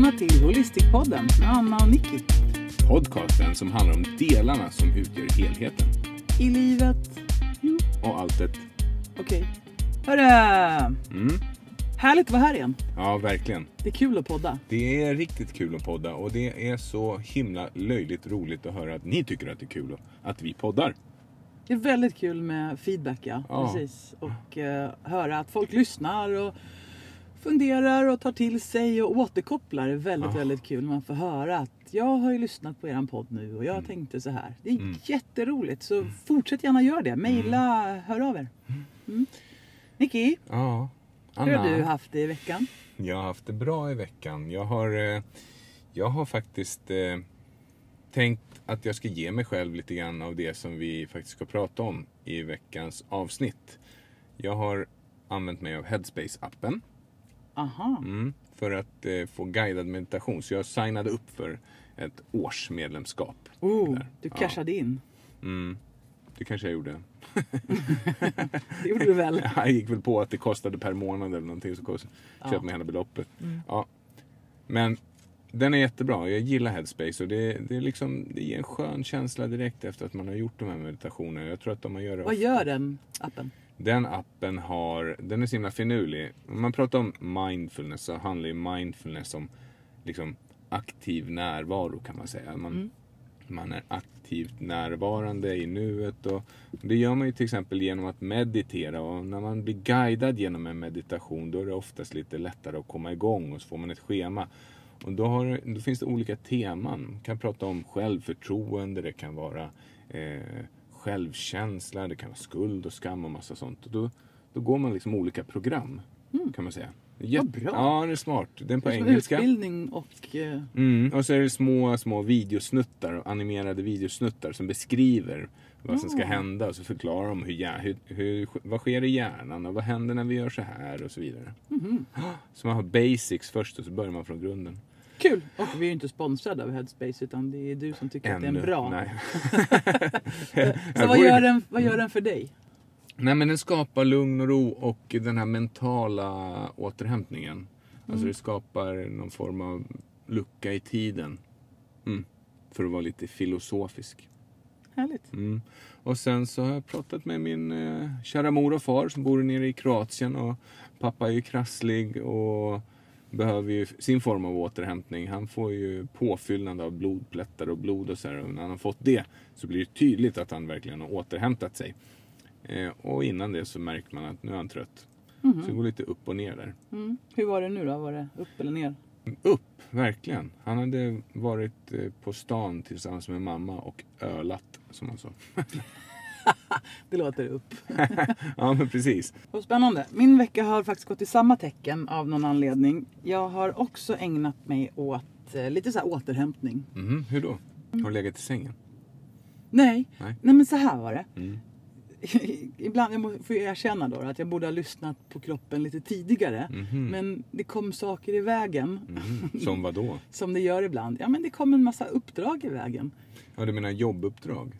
Välkomna till Holistikpodden med Anna och Nicky. Podcasten som handlar om delarna som utgör helheten. I livet... Jo, Och alltet. okej. Hörru! Mm. Härligt att vara här igen. Ja, verkligen. Det är kul att podda. Det är riktigt kul att podda och det är så himla löjligt roligt att höra att ni tycker att det är kul att vi poddar. Det är väldigt kul med feedback, ja. Ja. Precis. Och eh, höra att folk lyssnar och funderar och tar till sig och återkopplar. Det är väldigt, Ja. väldigt kul när man får höra att jag har ju lyssnat på eran podd nu och jag Mm. tänkte så här. Det är jätteroligt. Så fortsätt gärna göra det. Maila, hör av er. Mm. Nicky, Ja, hur har du haft det i veckan? Jag har haft det bra i veckan. Jag har, eh, jag har faktiskt eh, tänkt att jag ska ge mig själv lite grann av det som vi faktiskt ska prata om i veckans avsnitt. Jag har använt mig av Headspace-appen. Aha. Mm, för att eh, få guidad meditation. Så jag signade upp för ett års medlemskap. Oh, Där. du Ja. cashade in. Mm, det kanske jag gjorde. Det gjorde du väl? Jag gick väl på att det kostade per månad eller någonting. Så kost, Ja. köpte mig hela beloppet. Mm. Ja. Men den är jättebra. Jag gillar Headspace och det, det, är liksom, det ger en skön känsla direkt efter att man har gjort de här meditationerna. Jag tror att om man gör Vad ofta- gör den appen? Den appen har, den är så himla finurlig. Om man pratar om mindfulness så handlar ju mindfulness om liksom aktiv närvaro kan man säga. Man, Mm. man är aktivt närvarande i nuet och det gör man ju till exempel genom att meditera och när man blir guidad genom en meditation då är det oftast lite lättare att komma igång och så får man ett schema. Och då, har, då finns det olika teman. Man kan prata om självförtroende, det kan vara eh, självkänsla, det kan vara skuld och skam och massa sånt. Och då, då går man liksom olika program kan man säga. Jätte- Vad bra. Ja, det är smart. Den på Det är engelska. Utbildning och... eh, Mm, och så är det små, små videosnuttar, animerade videosnuttar som beskriver vad som ska hända och så förklarar de hur, hur, hur, vad sker i hjärnan och vad händer när vi gör så här och så vidare. mhm. Så man har basics först och så börjar man från grunden. Kul! Och vi är ju inte sponsrade av Headspace utan det är du som tycker att det är en Ännu. bra. Nej. Så vad gör, den, vad gör den för dig? Nej men den skapar lugn och ro och den här mentala återhämtningen. Alltså det skapar någon form av lucka i tiden. Mm. För att vara lite filosofisk. Härligt. Mm. Och sen så har jag pratat med min eh, kära mor och far som bor nere i Kroatien. Och pappa är ju krasslig och behöver ju sin form av återhämtning. Han får ju påfyllnad av blodplättar och blod och så här. Och när han har fått det så blir det tydligt att han verkligen har återhämtat sig. Eh, och innan det så märker man att nu är han trött. Så det går lite upp och ner där. Mm. Hur var det nu då? Var det upp eller ner? Upp, verkligen. Han hade varit eh, på stan tillsammans med mamma och ölat, som han sa. Det låter upp. ja, men precis. Vad spännande. Min vecka har faktiskt gått i samma tecken av någon anledning. Jag har också ägnat mig åt eh, lite så här återhämtning. Mhm, hur då? Har du legat i sängen? Nej, Nej. nej men så här var det. Mm. Ibland, jag får ju erkänna då att jag borde ha lyssnat på kroppen lite tidigare. Mhm. Men det kom saker i vägen. Mhm. Som vad då? Som det gör ibland. Ja men det kom en massa uppdrag i vägen. Ja, du menar jobbuppdrag?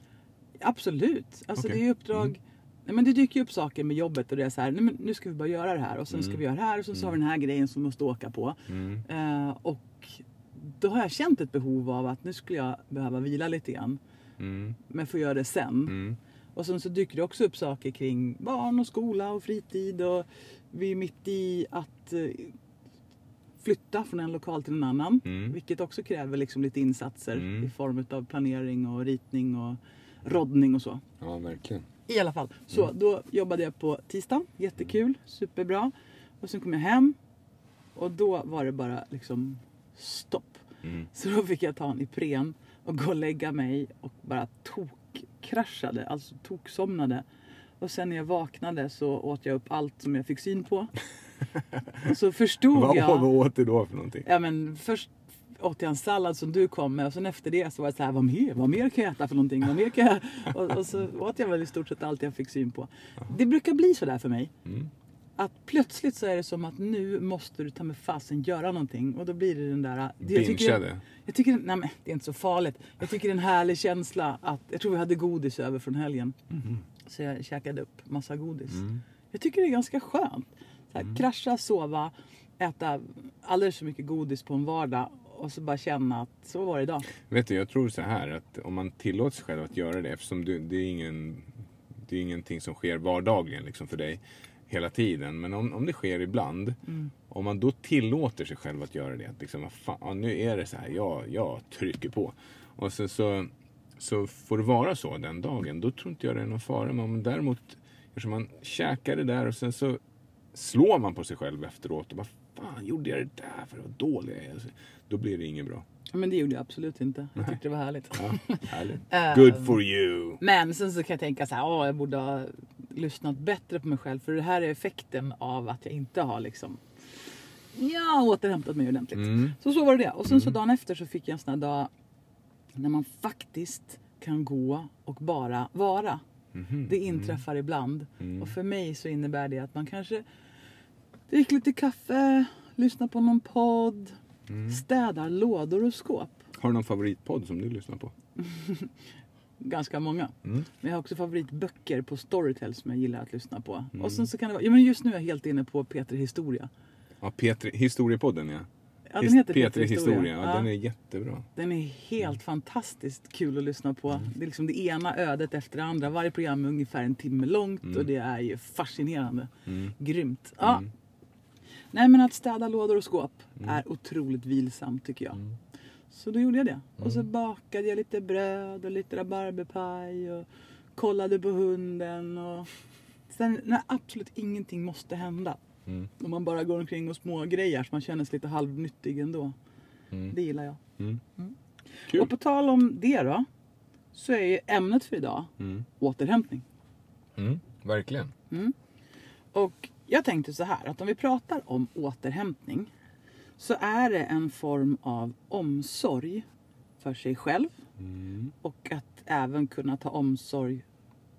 Absolut. Alltså Okej. det är uppdrag. Nej, men det dyker ju upp saker med jobbet och det är så här, nej, men nu ska vi bara göra det här och sen ska vi göra det här och sen så har vi den här grejen som vi måste åka på. Mm. Eh, och då har jag känt ett behov av att nu skulle jag behöva vila lite grann. Mm. Men få göra det sen. Mm. Och sen så dyker det också upp saker kring barn och skola och fritid och vi är mitt i att eh, flytta från en lokal till en annan. Mm. Vilket också kräver liksom lite insatser Mm. i form av planering och ritning och roddning och så. Ja, verkligen. I alla fall. Så Mm. då jobbade jag på tisdag. Jättekul. Superbra. Och sen kom jag hem. Och då var det bara liksom stopp. Mm. Så då fick jag ta en Ipren och gå och lägga mig och bara tokkraschade. Alltså toksomnade. Och sen när jag vaknade så åt jag upp allt som jag fick syn på. Så förstod Vad, jag... vad åt du då för någonting? Ja men först åt jag en sallad som du kom med och sen efter det så var det så här, vad mer, vad mer kan jag äta för någonting? Vad mer kan jag... och, och så åt jag väl i stort sett allt jag fick syn på. Det brukar bli så där för mig. Mm. Att plötsligt så är det som att nu måste du ta med fasen göra någonting och då blir det den där... det- jag tycker, Bingeade? jag tycker, nej men det är inte så farligt. Jag tycker det är en härlig känsla att, jag tror vi hade godis över från helgen. Så jag käkade upp massa godis. Mm. Jag tycker det är ganska skönt. Så här, Krascha, sova. äta alldeles för mycket godis på en vardag och så bara känna att så var det idag. Vet du, jag tror så här att om man tillåter sig själv att göra det eftersom du, det, är ingen, det är ingenting som sker vardagligen liksom för dig hela tiden. Men om, om det sker ibland, om man då tillåter sig själv att göra det. Att liksom, fan, nu är det så här, jag, jag trycker på. Och sen så, så får det vara så den dagen. Då tror inte jag det är någon fara. Men om däremot, eftersom man käkar det där och sen så slår man på sig själv efteråt och bara fan gjorde jag det där för vad dålig jag är. Alltså, Då blir det inget bra. Ja, Men det gjorde jag absolut inte. Jag tyckte det var härligt. Ja, härligt. Ehm. Good for you! Men sen så kan jag tänka så här, åh, jag borde ha lyssnat bättre på mig själv. För det här är effekten av att jag inte har liksom, ja, återhämtat mig ordentligt. Mm. Så så var det. Och sen så dagen efter så fick jag en sån här dag när man faktiskt kan gå och bara vara. Mhm. Det inträffar ibland. Mm. Och för mig så innebär det att man kanske dricker lite kaffe, lyssnar på någon podd, Mm. städar lådor och skåp. Har du någon favoritpodd som du lyssnar på? Ganska många. Mm. Men jag har också favoritböcker på Storytel som jag gillar att lyssna på. Mm. Och sen så kan det vara, ja men just nu är jag helt inne på Peter Historia. Ja, Petri, Historiepodden ja. Ja, den heter Petri Historia. Historia. Ja. Den är jättebra. Den är helt Mm. fantastiskt kul att lyssna på. Det är liksom det ena ödet efter det andra. Varje program är ungefär en timme långt och det är ju fascinerande. Mm. Grymt. Ja. Mm. Nej men att städa lådor och skåp är otroligt vilsamt tycker jag. Mm. Så då gjorde jag det. Och så bakade jag lite bröd och lite rabarberpaj och kollade på hunden. Och... Sen när absolut ingenting måste hända. Mm. Och man bara går omkring och smågrejer så man känner sig lite halvnyttig ändå. Mm. Det gillar jag. Mm. Mm. Och på tal om det då. Så är ju ämnet för idag Mm. återhämtning. Mm. Verkligen. Och jag tänkte så här att om vi pratar om återhämtning så är det en form av omsorg för sig själv Mm. och att även kunna ta omsorg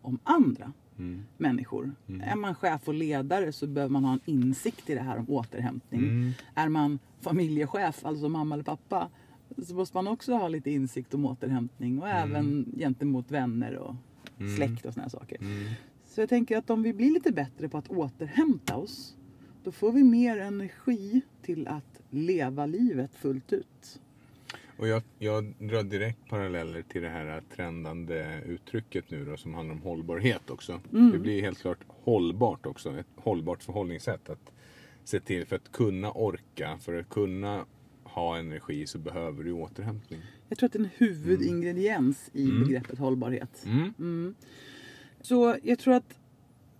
om andra Mm. människor. Är man chef och ledare så behöver man ha en insikt i det här om återhämtning. Mm. Är man familjechef, alltså mamma eller pappa, så måste man också ha lite insikt om återhämtning och även gentemot vänner och släkt och såna här saker. Mm. Så jag tänker att om vi blir lite bättre på att återhämta oss då får vi mer energi till att leva livet fullt ut. Och jag, jag drar direkt paralleller till det här trendande uttrycket nu då som handlar om hållbarhet också. Mm. Det blir helt klart hållbart också. Ett hållbart förhållningssätt. Att se till för att kunna orka, för att kunna ha energi så behöver du återhämtning. Jag tror att det är en huvudingrediens i Mm. begreppet hållbarhet. Mm. Mm. Så jag tror att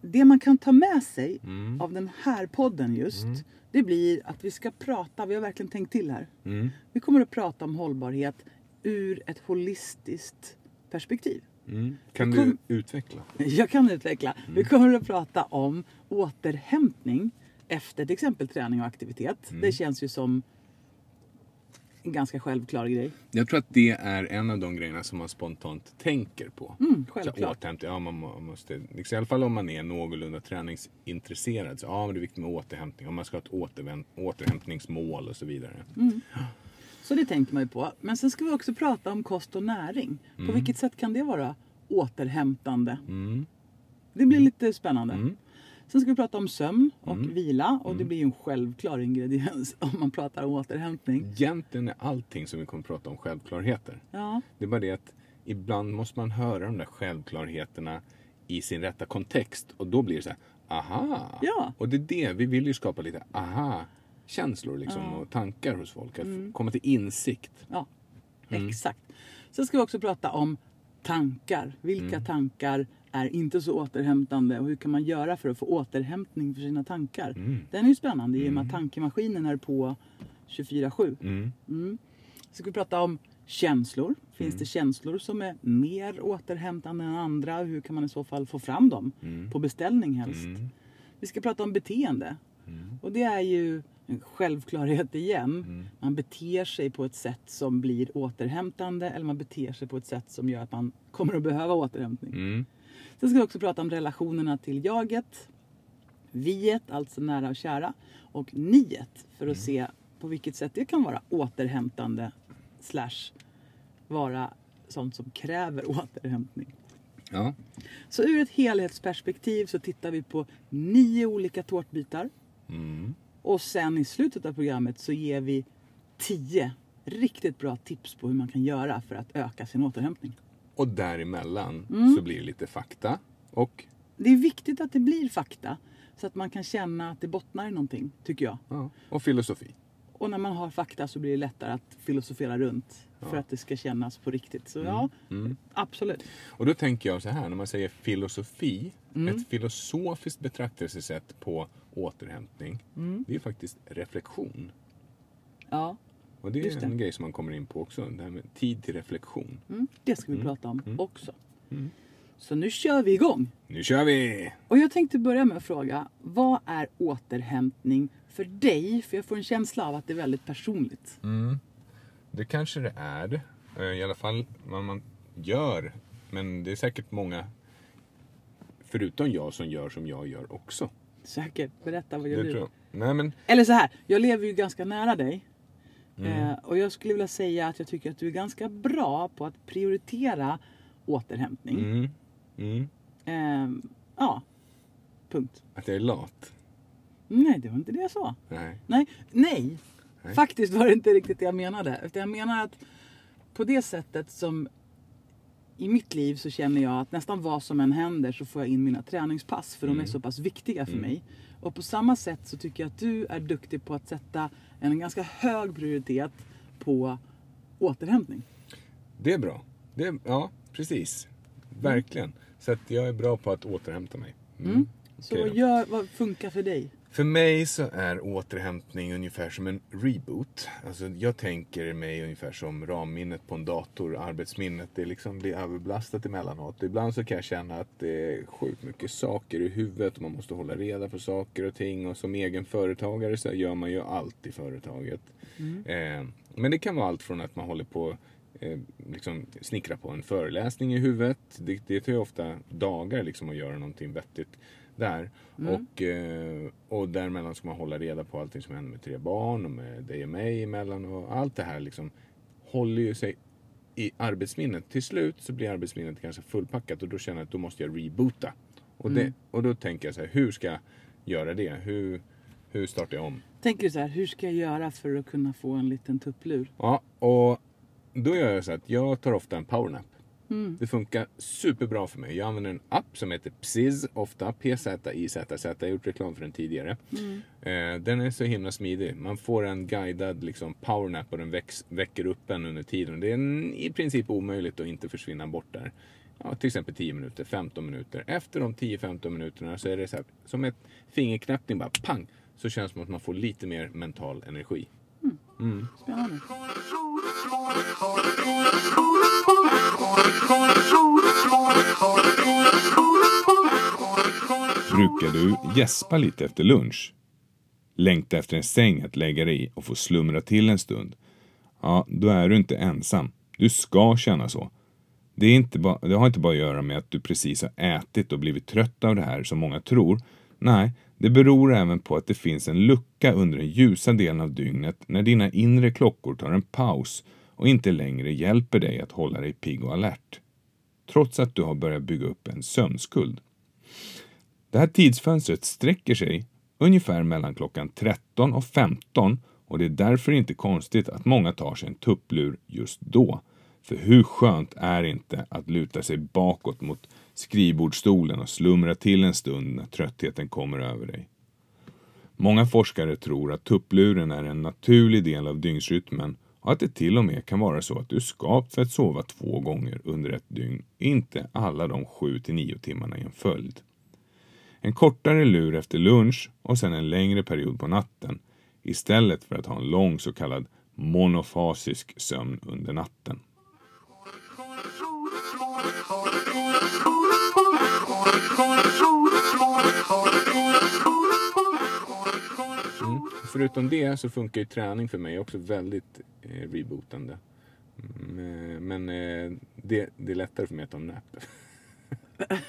det man kan ta med sig Mm. av den här podden just, Mm. det blir att vi ska prata, vi har verkligen tänkt till här. Mm. Vi kommer att prata om hållbarhet ur ett holistiskt perspektiv. Mm. Kan kom- du utveckla? Jag kan utveckla. Vi kommer att prata om återhämtning efter till exempel träning och aktivitet. Det känns ju som en ganska självklar grej. Jag tror att det är en av de grejerna som man spontant tänker på. Mm, självklart. återhämtning, ja man må- måste, liksom, i alla fall om man är någorlunda träningsintresserad. Så, ja men det är viktigt med återhämtning. Om man ska ha ett återhämtningsmål och så vidare. Mm. Så det tänker man ju på. Men sen ska vi också prata om kost och näring. På vilket sätt kan det vara återhämtande? Mm. Det blir lite spännande. Mm. Sen ska vi prata om sömn och vila och det blir ju en självklar ingrediens om man pratar om återhämtning. Egentligen är allting som vi kommer att prata om självklarheter. Ja, Det är bara det att ibland måste man höra de där självklarheterna i sin rätta kontext. Och då blir det så här, aha! Ja. Och det är det, vi vill ju skapa lite aha-känslor liksom, och tankar hos folk. Att komma till insikt. ja Mm. exakt. Sen ska vi också prata om tankar. Vilka Mm. tankar är inte så återhämtande och hur kan man göra för att få återhämtning för sina tankar? Mm. Den är ju spännande i och med att tankemaskinen är på 24-7. Mm. Mm. Så ska vi prata om känslor. Finns Mm. det känslor som är mer återhämtande än andra? Hur kan man i så fall få fram dem? På beställning helst. Mm. Vi ska prata om beteende. Och det är ju en självklarhet igen. Mm. Man beter sig på ett sätt som blir återhämtande eller man beter sig på ett sätt som gör att man kommer att behöva återhämtning. Mm. Sen ska vi också prata om relationerna till jaget, viet, alltså nära och kära, och niet för att se på vilket sätt det kan vara återhämtande slash vara sånt som kräver återhämtning. Ja. Så ur ett helhetsperspektiv så tittar vi på nio olika tårtbitar. Mm. Och sen i slutet av programmet så ger vi 10 riktigt bra tips på hur man kan göra för att öka sin återhämtning. Och däremellan Mm. så blir det lite fakta. Och Det är viktigt att det blir fakta så att man kan känna att det bottnar i någonting, tycker jag. Ja, och filosofi. Och när man har fakta så blir det lättare att filosofera runt för att det ska kännas på riktigt. Så ja, absolut. Och då tänker jag så här, när man säger filosofi, Mm. ett filosofiskt betraktelsesätt på återhämtning, Mm. det är faktiskt reflektion. Ja, Och det är det. en grej som man kommer in på också, det här med tid till reflektion. mm, det ska vi prata om också. Så nu kör vi igång. Nu kör vi! Och jag tänkte börja med att fråga, vad är återhämtning för dig? För jag får en känsla av att det är väldigt personligt. Det kanske det är, eh, i alla fall vad man gör. Men det är säkert många, förutom jag, som gör som jag gör också. Säkert, berätta vad Det gör tror du? jag. Nej men, Eller så här, jag lever ju ganska nära dig. Mm. Eh, och jag skulle vilja säga att jag tycker att du är ganska bra på att prioritera återhämtning. mm, mm, Eh, ja, punkt. att jag är lat. Nej, det var inte det jag sa. Nej. Nej, nej. Nej. Faktiskt var det inte riktigt det jag menade. Utan jag menar att på det sättet som i mitt liv så känner jag att nästan vad som än händer så får jag in mina träningspass för de är så pass viktiga för mig. Och på samma sätt så tycker jag att du är duktig på att sätta en ganska hög prioritet på återhämtning. Det är bra. Det är, ja, precis. Verkligen. Så att jag är bra på att återhämta mig. Mm. Så Okej vad, gör, vad funkar för dig? För mig så är återhämtning ungefär som en reboot. Alltså jag tänker mig ungefär som ramminnet på en dator, arbetsminnet. Det liksom blir överbelastat emellanåt. Ibland så kan jag känna att det är sjukt mycket saker i huvudet och man måste hålla reda på saker och ting. Och som egen företagare så gör man ju allt i företaget. Eh, men det kan vara allt från att man håller på eh, liksom snickra på en föreläsning i huvudet. Det, det tar ju ofta dagar liksom att göra någonting vettigt där. Och, eh, och däremellan ska man hålla reda på allting som händer med tre barn och med dig och mig emellan. Och allt det här liksom håller ju sig i arbetsminnet. Till slut så blir arbetsminnet ganska fullpackat och då känner jag att då måste jag reboota. Och, det, och då tänker jag så här, hur ska jag göra det? Hur, hur startar jag om? Tänker du så här, hur ska jag göra för att kunna få en liten tupplur? Ja, och då gör jag så att jag tar ofta en powernap. Det funkar superbra för mig. Jag använder en app som heter Pziz, ofta P-Z-I-Z-Z. Jag har gjort reklam för den tidigare. Eh, den är så himla smidig. Man får en guidad liksom, powernap och den väcks, väcker upp en under tiden. Det är en, i princip omöjligt att inte försvinna bort där. Ja, till exempel 10 minuter, 15 minuter. Efter de 10-15 minuterna så är det så här, som ett fingerknäppning bara pang. Så känns det som att man får lite mer mental energi. Spännande. Brukar du gäspa lite efter lunch? Längta efter en säng att lägga dig i och få slumra till en stund? Ja, då är du inte ensam. Du ska känna så. Det, är inte ba- det har inte bara att göra med att du precis har ätit och blivit trött av det här som många tror. Nej, det beror även på att det finns en lucka under den ljusa delen av dygnet när dina inre klockor tar en paus och inte längre hjälper dig att hålla dig pigg och alert. Trots att du har börjat bygga upp en sömnskuld. Det här tidsfönstret sträcker sig ungefär mellan klockan 13 och 15 och det är därför inte konstigt att många tar sig en tupplur just då. För hur skönt är inte att luta sig bakåt mot skrivbordsstolen och slumra till en stund när tröttheten kommer över dig? Många forskare tror att tuppluren är en naturlig del av dygnsrytmen och att det till och med kan vara så att du är skapt för att sova två gånger under ett dygn, inte alla de 7 till 9 timmarna i en följd. En kortare lur efter lunch och sen en längre period på natten istället för att ha en lång så kallad monofasisk sömn under natten. Förutom det så funkar ju träning för mig också väldigt eh, rebootande. Mm, eh, Men eh, det, det är lättare för mig att ta en nap.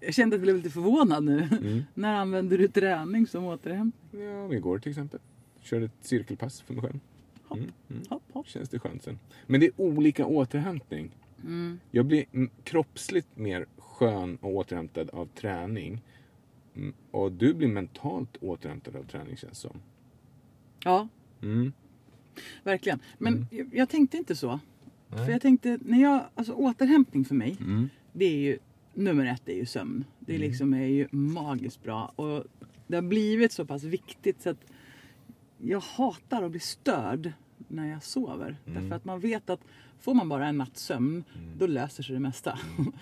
Jag kände att jag blev lite förvånad nu. Mm. När använder du träning som återhämtning? Ja, igår till exempel. Körde ett cirkelpass för mig själv. Mm, mm. Hopp, hopp. Känns det skönt sen. Men det är olika återhämtning. Mm. Jag blir mm, kroppsligt mer skön och återhämtad av träning. Mm, Och du blir mentalt återhämtad av träning känns som. Ja, Mm. verkligen. Men jag, jag tänkte inte så. Nej. För jag tänkte, när jag, alltså återhämtning för mig, Mm. det är ju, nummer ett är ju sömn. Det liksom är ju magiskt bra. Och det har blivit så pass viktigt så att jag hatar att bli störd när jag sover. Därför att man vet att får man bara en natts sömn, då löser sig det mesta.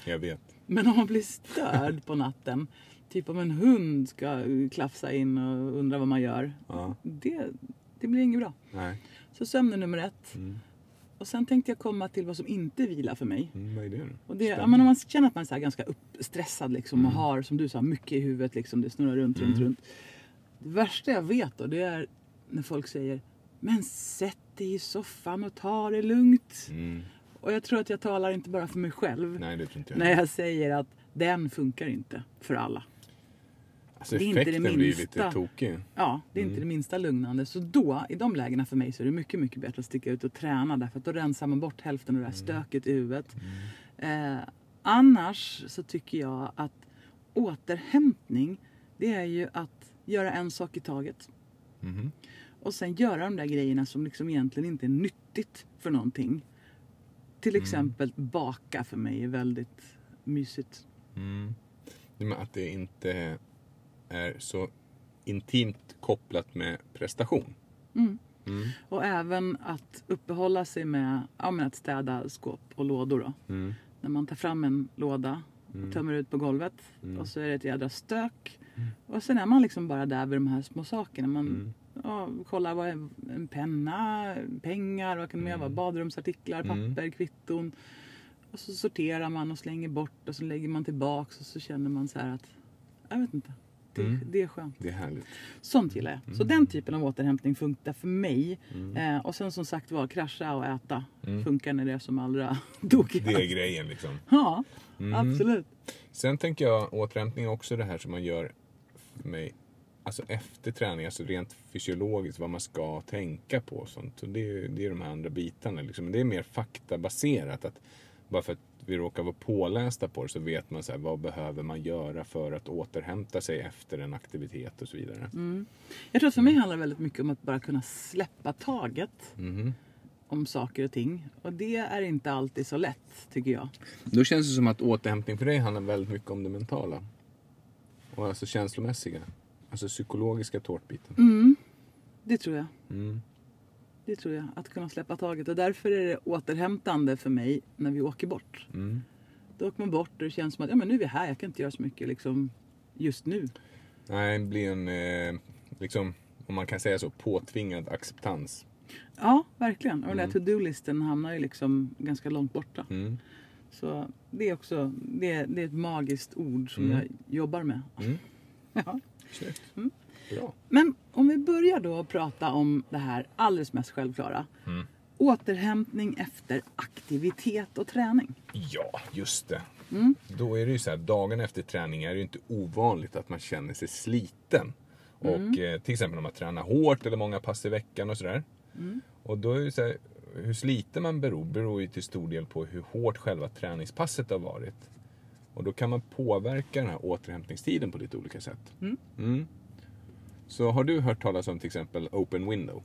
Jag vet. Men om man blir störd på natten, typ om en hund ska klafsa in och undra vad man gör. Ja. Det, det blir inget bra. Nej. Så sömn är nummer ett. Mm. Och sen tänkte jag komma till vad som inte vilar för mig. Mm, vad är det då? Och det, ja, men om man känner att man är så ganska uppstressad liksom, Mm. och har, som du sa, mycket i huvudet. Liksom, det snurrar runt, runt, runt. Det värsta jag vet då, det är när folk säger Men sätt dig i soffan och ta det lugnt. Mm. Och jag tror att jag talar inte bara för mig själv Nej, det tror inte jag. när jag säger att den funkar inte för alla. alltså, det är inte det effekten blir minsta. lite tokig. Ja, det är Mm. inte det minsta lugnande. Så då, i de lägena för mig, så är det mycket, mycket bättre att sticka ut och träna. Därför att då rensar man bort hälften av det här Mm. stöket i huvudet. Eh, annars så tycker jag att återhämtning, det är ju att göra en sak i taget. Mhm. Och sen göra de där grejerna som liksom egentligen inte är nyttigt för någonting. Till Mm. exempel baka för mig är väldigt mysigt. Mm. Med att det inte är så intimt kopplat med prestation. Mm. Mm. Och även att uppehålla sig med ja, men att städa skåp och lådor. Då. Mm. När man tar fram en låda och tömmer ut på golvet Mm. och så är det ett jädra stök. Och sen är man liksom bara där vid de här små sakerna. Man Mm. Ja, kollar vad är en penna, pengar, vad kan det mer vara? Badrumsartiklar, Mm. papper, kvitton. Och så sorterar man och slänger bort och så lägger man tillbaks och så känner man så här att, jag vet inte, det, Mm. det är skönt. Det är härligt. Sånt gillar jag. Så den typen av återhämtning funkar för mig. Mm. Eh, och sen som sagt var, krascha och äta Mm. funkar när det är som allra tokigast. Det är grejen liksom. Ja, Mm. absolut. Sen tänker jag återhämtning också det här som man gör för mig alltså efter träning, alltså rent fysiologiskt vad man ska tänka på och sånt. Så det, är, det är de här andra bitarna liksom. Men det är mer faktabaserat. Att bara för att vi råkar vara pålästa på det så vet man så här, vad behöver man göra för att återhämta sig efter en aktivitet och så vidare. Jag tror att för mig handlar det väldigt mycket om att bara kunna släppa taget Mhm. om saker och ting. Och det är inte alltid så lätt, tycker jag. Då känns det som att återhämtning för dig handlar väldigt mycket om det mentala. Och alltså känslomässiga. Alltså psykologiska tårtbiten. Mm, det tror jag. Mm. Det tror jag. Att kunna släppa taget. Och därför är det återhämtande för mig när vi åker bort. Mm. Då åker man bort och det känns som att ja, men nu är vi här. Jag kan inte göra så mycket liksom, just nu. Nej, det blir en, eh, liksom, om man kan säga så, påtvingad acceptans. Ja, verkligen. Och den där to-do-listen hamnar ju liksom ganska långt borta. Mm. Så det är också det är, det är ett magiskt ord som Mm. jag jobbar med. Mm. Ja. Snyggt. Mm. Bra. Men om vi börjar då att prata om det här alldeles mest självklara. Mm. Återhämtning efter aktivitet och träning. Ja, just det. Mm. Då är det ju så här, dagen efter träning är det ju inte ovanligt att man känner sig sliten. Och eh, till exempel om man tränar hårt eller många pass i veckan och sådär. Och då är det så här, hur sliten man beror, beror ju till stor del på hur hårt själva träningspasset har varit. Och då kan man påverka den här återhämtningstiden på lite olika sätt. Mm. Mm. Så har du hört talas om till exempel open window?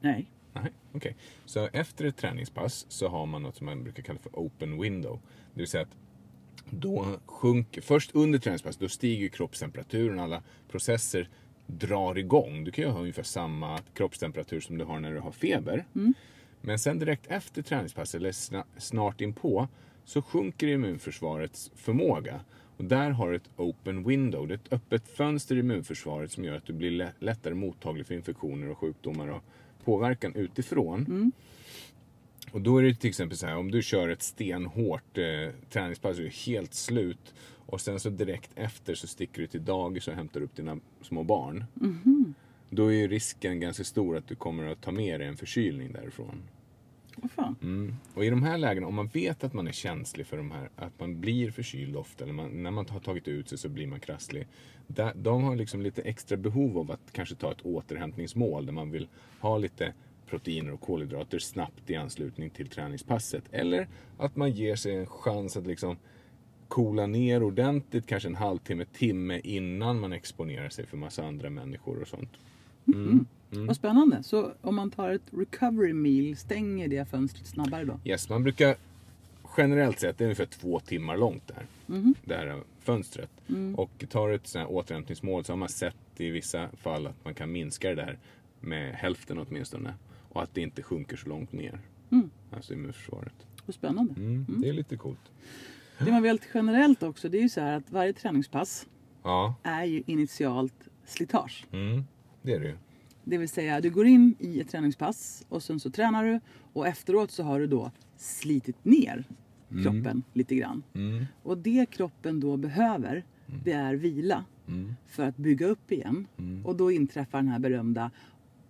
Nej. Nej, okej. Så efter ett träningspass så har man något som man brukar kalla för open window. Det vill säga att då sjunker, först under träningspass, då stiger kroppstemperaturen, alla processer drar igång. Du kan ju ha ungefär samma kroppstemperatur som du har när du har feber. Men sen direkt efter träningspass, eller sna, snart inpå, så sjunker immunförsvarets förmåga. Och där har du ett open window, det är ett öppet fönster i immunförsvaret som gör att du blir lä- lättare mottaglig för infektioner och sjukdomar och påverkan utifrån. Och då är det till exempel så här, om du kör ett stenhårt eh, träningspass och är helt slut och sen så direkt efter så sticker du till dagis och hämtar upp dina små barn. Då är ju risken ganska stor att du kommer att ta med dig en förkylning därifrån. Vad fan. Mm. Och i de här lägena, om man vet att man är känslig för de här, att man blir förkyld ofta, eller man, när man har tagit ut sig så blir man krasslig. Där, de har liksom lite extra behov av att kanske ta ett återhämtningsmål där man vill ha lite proteiner och kolhydrater snabbt i anslutning till träningspasset. Eller att man ger sig en chans att liksom coola ner ordentligt, kanske en halvtimme, timme innan man exponerar sig för massa andra människor och sånt. Mm. Vad spännande. Så om man tar ett recovery meal, stänger det fönstret snabbare då? Yes, man brukar generellt sett, det är ungefär två timmar långt där. Det här fönstret. Och tar ett sånt här återhämtningsmål så har man sett i vissa fall att man kan minska det där med hälften åtminstone. Och att det inte sjunker så långt ner. Alltså immunförsvaret. Vad spännande. Mm, Det är lite coolt. Det man vet generellt också, det är ju så här att varje träningspass Ja, är ju initialt slitage. mm, det är det ju. Det vill säga, du går in i ett träningspass och sen så tränar du och efteråt så har du då slitit ner kroppen lite grann. Mm, Och det kroppen då behöver, det är vila mm, för att bygga upp igen. Och då inträffar den här berömda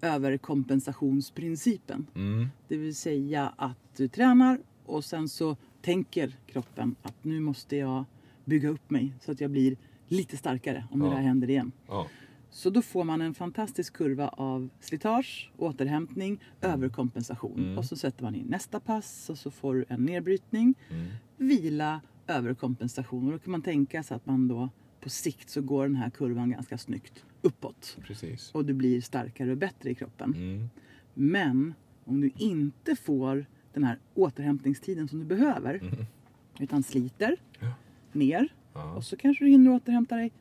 överkompensationsprincipen. mm, Det vill säga att du tränar och sen så tänker kroppen att nu måste jag bygga upp mig så att jag blir lite starkare om det Ja. där händer igen. ja. Så då får man en fantastisk kurva av slitage, återhämtning, överkompensation. Och så sätter man in nästa pass och så får du en nedbrytning, vila, överkompensation. Och då kan man tänka sig att man då på sikt så går den här kurvan ganska snyggt uppåt. Precis. Och du blir starkare och bättre i kroppen. Mm, Men om du inte får den här återhämtningstiden som du behöver utan sliter ner Mm. Ja. och så kanske du hinner återhämta dig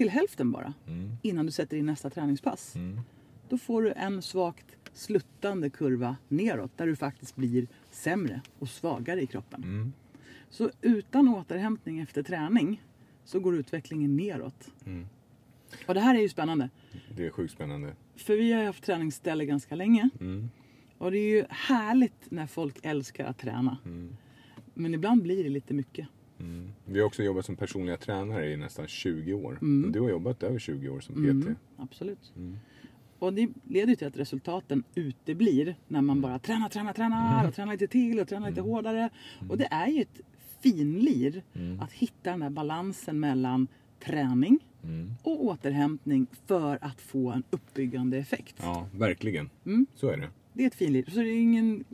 till hälften bara Mm. innan du sätter in nästa träningspass. Mm. Då får du en svagt sluttande kurva neråt där du faktiskt blir sämre och svagare i kroppen. Mm. Så utan återhämtning efter träning så går utvecklingen neråt. Mm. Och det här är ju spännande. Det är sjukt spännande. För vi har ju haft träningsställe ganska länge. Mm. Och det är ju härligt när folk älskar att träna. Mm. Men ibland blir det lite mycket. Mm. Vi har också jobbat som personliga tränare i nästan 20 år. Mm. Du har jobbat över 20 år som PT. Mm, absolut. Mm. Och det leder till att resultaten uteblir när man bara tränar, tränar, tränar och tränar lite till och tränar lite hårdare. Och det är ju ett finlir att hitta den där balansen mellan träning Mm. och återhämtning för att få en uppbyggande effekt. Ja, verkligen. Mm. Så är det. Det är ett finlir. Så det är ingen,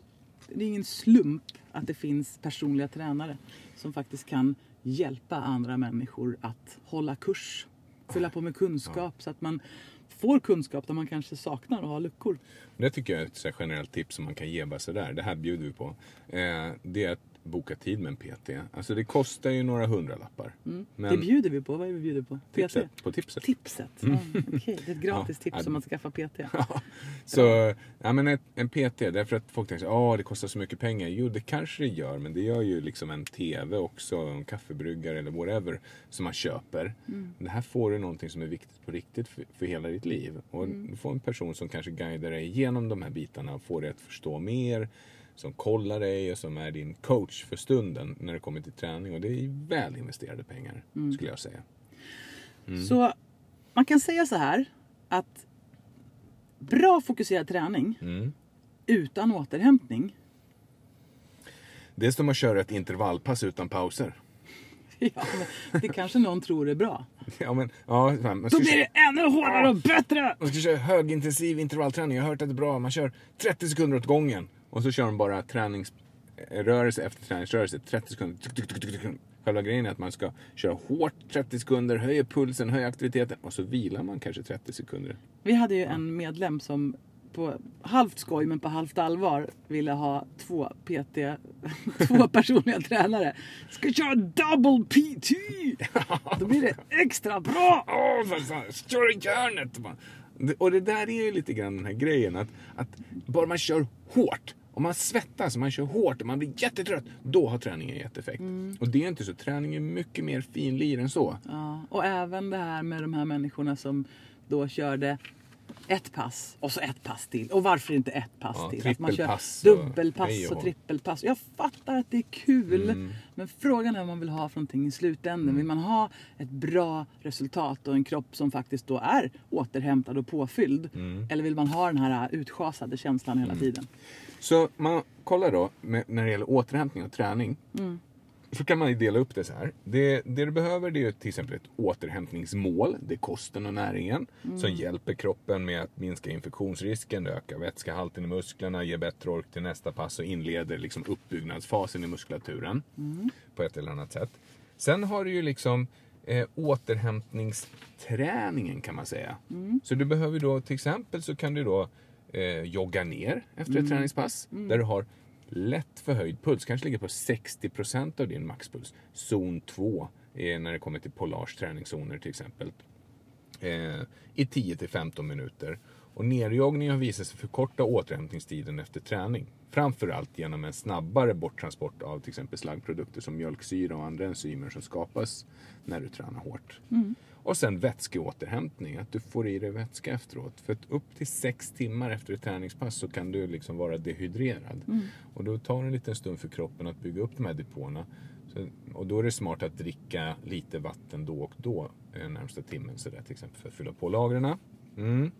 det är ingen slump att det finns personliga tränare som faktiskt kan hjälpa andra människor att hålla kurs. Fylla på med kunskap så att man får kunskap där man kanske saknar och har luckor. Det tycker jag är ett generellt tips som man kan ge bara sådär. Det här bjuder vi på. Eh, det är att boka tid med en PT. Alltså det kostar ju några hundralappar. Men Mm. Det bjuder vi på. Vad är vi bjuder på? tipset, PT? på tipset. Tipset. Ja, okej. Det är ett gratis Ja, tips om man skaffar PT. Så, ja men ett, en PT, därför att folk tänker att det kostar så mycket pengar. Jo, det kanske det gör, men det gör ju liksom en TV också, en kaffebryggare eller whatever som man köper. Det här får du någonting som är viktigt på riktigt för, för hela ditt liv. Och du får en person som kanske guidar dig igenom de här bitarna och får dig att förstå mer. Som kollar dig och som är din coach för stunden när det kommer till träning. Och det är väl investerade pengar, skulle jag säga. Så man kan säga så här att bra fokuserad träning Mm. utan återhämtning Det är som att köra ett intervallpass utan pauser. Ja, det kanske någon tror är bra. Ja, men, ja, man Då blir det ännu hårdare och bättre! Man ska köra högintensiv intervallträning. Jag har hört att det är bra. Man kör 30 sekunder åt gången. Och så kör de bara träningsrörelse efter träningsrörelse. 30 sekunder. Själva grejen är att man ska köra hårt 30 sekunder, höja pulsen, höja aktiviteten och så vilar man kanske 30 sekunder. Vi hade ju en medlem som på halvt skoj men på halvt allvar ville ha två PT, två personliga tränare. Ska köra double PT! Då blir det extra bra! Åh, kör i järnet! Och det där är ju lite grann den här grejen att, att bara man kör hårt, om man svettas och man kör hårt och man blir jättetrött, då har träningen gett effekt. Och det är inte så, träning är mycket mer finlir än så. Ja, och även det här med de här människorna som då körde ett pass och så ett pass till. Och varför inte ett pass Ja, till? Att man kör dubbelpass och och trippelpass. Jag fattar att det är kul. Mm. Men frågan är vad man vill ha för någonting i slutändan. Vill man ha ett bra resultat och en kropp som faktiskt då är återhämtad och påfylld? Mm. Eller vill man ha den här utschasade känslan hela tiden? Så man kollar då med, när det gäller återhämtning och träning. Så kan man ju dela upp det så här. Det, det du behöver det är ju till exempel ett återhämtningsmål. Det är kosten och näringen. Som hjälper kroppen med att minska infektionsrisken, öka vätskehalten i musklerna, ge bättre ork till nästa pass och inleder liksom uppbyggnadsfasen i muskulaturen. På ett eller annat sätt. Sen har du ju liksom eh, återhämtningsträningen kan man säga. Mm. Så du behöver då till exempel så kan du då eh, jogga ner efter ett träningspass där du har lätt förhöjd puls, kanske ligger på 60 procent av din maxpuls. Zon 2 är när det kommer till Polars träningszoner till exempel. Eh, I 10-15 minuter. Och nerjagning har visat sig förkorta återhämtningstiden efter träning. Framförallt genom en snabbare borttransport av till exempel slaggprodukter som mjölksyra och andra enzymer som skapas när du tränar hårt. Mm. Och sen vätskeåterhämtning, att du får i dig vätska efteråt. För att upp till sex timmar efter ett träningspass så kan du liksom vara dehydrerad. Och då tar det en liten stund för kroppen att bygga upp de här depåerna. Så, och då är det smart att dricka lite vatten då och då eh, närmsta timmen så där, till exempel för att fylla på lagren. Mm.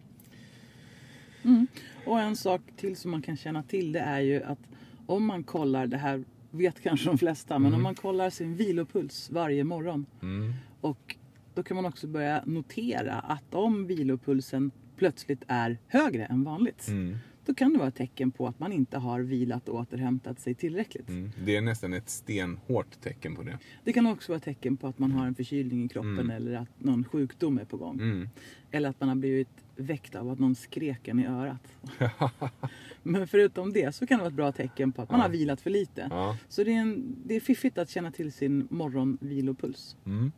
Och en sak till som man kan känna till det är ju att om man kollar, det här vet kanske de flesta, men om man kollar sin vilopuls varje morgon Mm. och då kan man också börja notera att om vilopulsen plötsligt är högre än vanligt Mm då kan det vara ett tecken på att man inte har vilat och återhämtat sig tillräckligt. Mm. Det är nästan ett stenhårt tecken på det. Det kan också vara ett tecken på att man har en förkylning i kroppen eller att någon sjukdom är på gång. Mm. Eller att man har blivit väckt av att någon skrek en i örat. Men förutom det så kan det vara ett bra tecken på att man Ja. har vilat för lite. Ja. Så det är, en, det är fiffigt att känna till sin morgonvilopuls. Mm.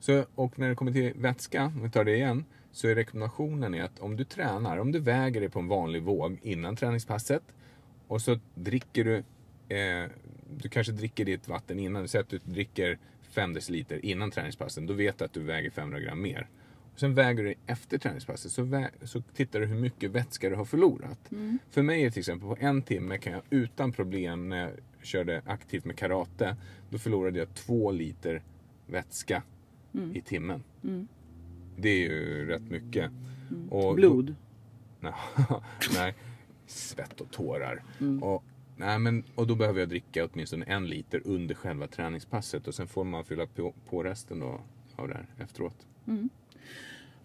Så, och när det kommer till vätska, om vi tar det igen, så är rekommendationen är att om du tränar, om du väger dig på en vanlig våg innan träningspasset och så dricker du, eh, du kanske dricker ditt vatten innan, säg att du dricker 5 deciliter innan träningspassen, då vet du att du väger 500 gram mer. Och sen väger du efter träningspasset så, vä- så tittar du hur mycket vätska du har förlorat. För mig är det till exempel på en timme kan jag utan problem när jag körde aktivt med karate, då förlorade jag två liter vätska i timmen. Det är ju rätt mycket. Och Blod. Då, nej, svett och tårar. Och, nej, men, och då behöver jag dricka åtminstone en liter under själva träningspasset och sen får man fylla på, på resten då, av det här efteråt.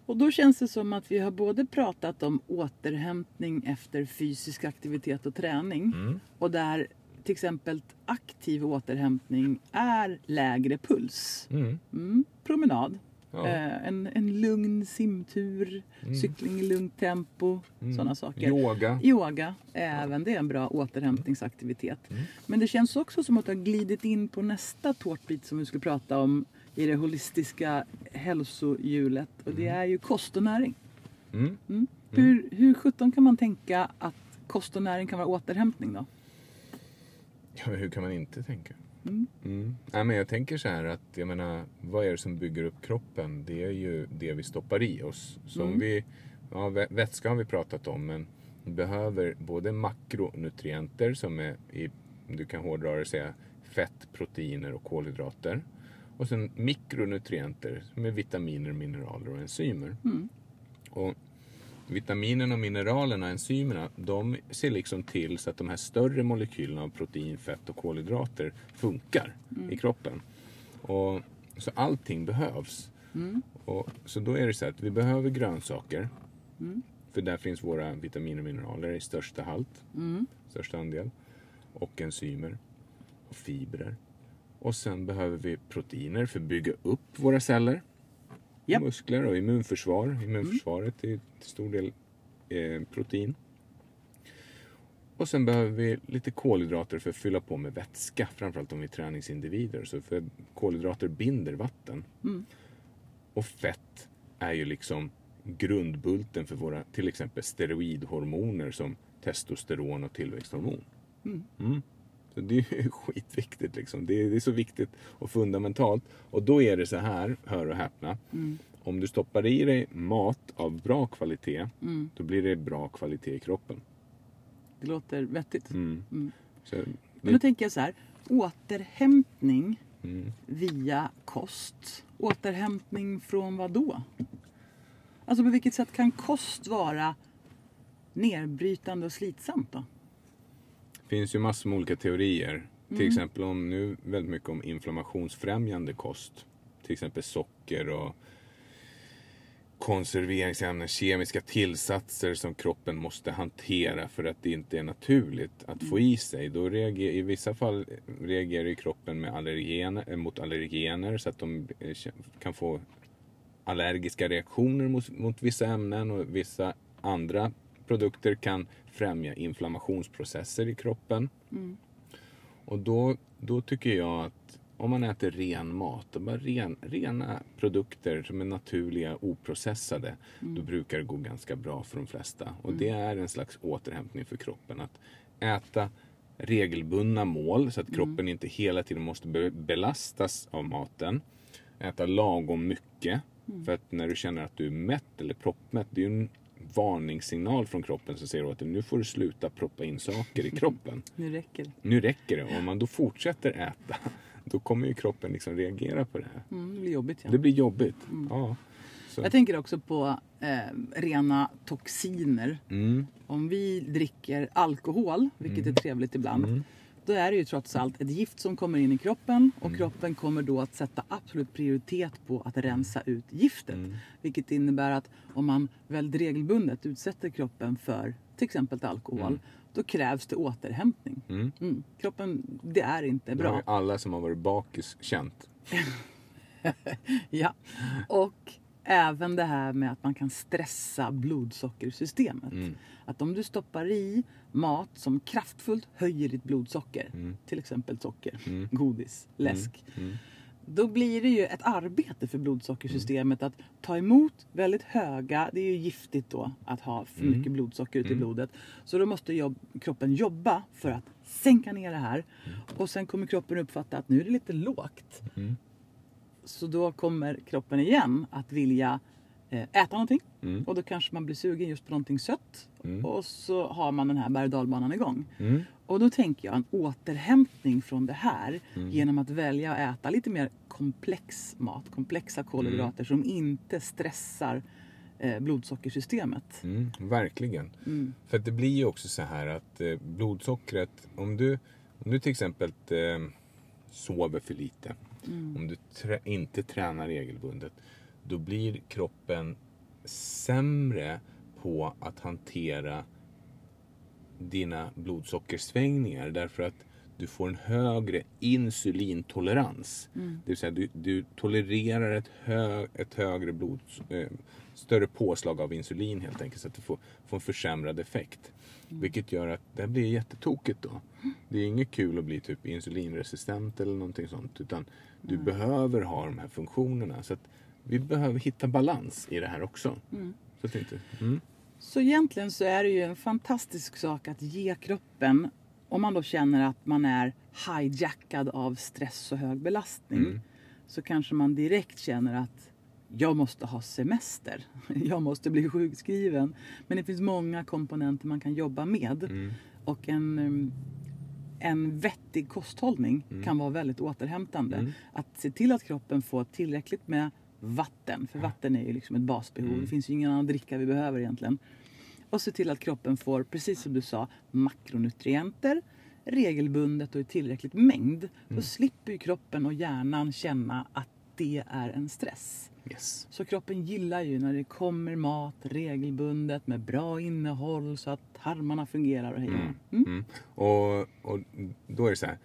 Och då känns det som att vi har både pratat om återhämtning efter fysisk aktivitet och träning. Och där till exempel aktiv återhämtning är lägre puls. Mm. Mm, promenad. Ja. Eh, en, en lugn simtur, cykling i lugnt tempo, sådana saker. Yoga. Yoga, även det är en bra återhämtningsaktivitet. Men det känns också som att du har glidit in på nästa tårtbit som vi skulle prata om i det holistiska hälsohjulet. Och det är ju kost och näring. Mm. Hur, hur sjutton kan man tänka att kost och näring kan vara återhämtning då? Ja, men hur kan man inte tänka? Mm. Mm. Nej, men jag tänker så här att, jag menar, vad är det som bygger upp kroppen? Det är ju det vi stoppar i oss. Så om vi, ja, vä- vätska har vi pratat om, men vi behöver både makronutrienter som är i, du kan hårdra det och säga, fett, proteiner och kolhydrater. Och sen mikronutrienter som är vitaminer, mineraler och enzymer. Och vitaminerna och mineralerna, enzymerna, de ser liksom till så att de här större molekylerna av protein, fett och kolhydrater funkar i kroppen. Och, så allting behövs. Och, så då är det så att vi behöver grönsaker. För där finns våra vitaminer och mineraler i största halt, största andel. Och enzymer och fibrer. Och sen behöver vi proteiner för att bygga upp våra celler Japp. muskler och immunförsvar. Immunförsvaret är till stor del eh, protein. Och sen behöver vi lite kolhydrater för att fylla på med vätska, framförallt om vi är träningsindivider. Så för kolhydrater binder vatten. Och fett är ju liksom grundbulten för våra till exempel steroidhormoner som testosteron och tillväxthormon. Mm. Så det är ju skitviktigt liksom. Det är, det är så viktigt och fundamentalt. Och då är det så här, hör och häpna. Om du stoppar i dig mat av bra kvalitet, då blir det bra kvalitet i kroppen. Det låter vettigt. Mm. Så Men då det, tänker jag så här, återhämtning mm. via kost. Återhämtning från vad då? Alltså på vilket sätt kan kost vara nedbrytande och slitsamt då? Finns ju massor med olika teorier. Till exempel om nu väldigt mycket om inflammationsfrämjande kost. Till exempel socker och konserveringsämnen, kemiska tillsatser som kroppen måste hantera för att det inte är naturligt att få i sig. Då reagerar, I vissa fall reagerar ju kroppen med allergener, eh, mot allergener så att de eh, kan få allergiska reaktioner mot, mot vissa ämnen och vissa andra produkter kan främja inflammationsprocesser i kroppen. Och då, då tycker jag att om man äter ren mat, bara ren, rena produkter som är naturliga, oprocessade, då brukar det gå ganska bra för de flesta. Och det är en slags återhämtning för kroppen. Att äta regelbundna mål så att kroppen inte hela tiden måste be- belastas av maten. Äta lagom mycket. För att när du känner att du är mätt eller proppmätt, det är ju en varningssignal från kroppen som säger åt dig nu får du sluta proppa in saker i kroppen. Nu räcker det. Nu räcker det. Och om man då fortsätter äta, då kommer ju kroppen liksom reagera på det här. Mm, det blir jobbigt. Ja. Det blir jobbigt. Ja. Så. Jag tänker också på eh, rena toxiner. Mm. Om vi dricker alkohol, vilket är trevligt ibland, Mm. Då är det ju trots allt ett gift som kommer in i kroppen och Mm. kroppen kommer då att sätta absolut prioritet på att rensa ut giftet. Mm. Vilket innebär att om man väldigt regelbundet utsätter kroppen för till exempel alkohol, då krävs det återhämtning. Mm. Mm. Kroppen, det är inte Det har bra. ju alla som har varit bakis känt. Ja. Och även det här med att man kan stressa blodsockersystemet. Mm. Att om du stoppar i mat som kraftfullt höjer ditt blodsocker, Mm. till exempel socker, godis, läsk. Mm. Då blir det ju ett arbete för blodsockersystemet att ta emot väldigt höga, det är ju giftigt då att ha för Mm. mycket blodsocker ute i blodet. Så då måste jobb, kroppen jobba för att sänka ner det här. Och sen kommer kroppen uppfatta att nu är det lite lågt. Mm. Så då kommer kroppen igen att vilja äta någonting. Mm. Och då kanske man blir sugen just på någonting sött. Mm. Och så har man den här berg och igång. Mm. Och då tänker jag en återhämtning från det här Mm. genom att välja att äta lite mer komplex mat, komplexa kolhydrater som inte stressar eh, blodsockersystemet. Mm. Verkligen. Mm. För det blir ju också så här att eh, blodsockret, om du, om du till exempel eh, sover för lite, Mm. om du trä, inte tränar regelbundet, då blir kroppen sämre på att hantera dina blodsockersvängningar därför att du får en högre insulintolerans. Det vill säga du, du tolererar ett, hö, ett högre blod, eh, större påslag av insulin helt enkelt så att du får, får en försämrad effekt. Vilket gör att det här blir jättetokigt då. Det är inget kul att bli typ insulinresistent eller någonting sånt utan du behöver ha de här funktionerna. Så att vi behöver hitta balans i det här också. Så att inte, mm. Så egentligen så är det ju en fantastisk sak att ge kroppen, om man då känner att man är hijackad av stress och hög belastning, Mm. så kanske man direkt känner att jag måste ha semester, jag måste bli sjukskriven. Men det finns många komponenter man kan jobba med. Mm. Och en, um, en vettig kosthållning kan vara väldigt återhämtande. Mm. Att se till att kroppen får tillräckligt med vatten, för vatten är ju liksom ett basbehov. Mm. Det finns ju ingen annan dricka vi behöver egentligen. Och se till att kroppen får, precis som du sa, makronutrienter regelbundet och i tillräckligt mängd. Mm. Då slipper ju kroppen och hjärnan känna att det är en stress. Yes. Så kroppen gillar ju när det kommer mat regelbundet med bra innehåll så att tarmarna fungerar och hej hå. mm. Mm. Och, och då är det så här.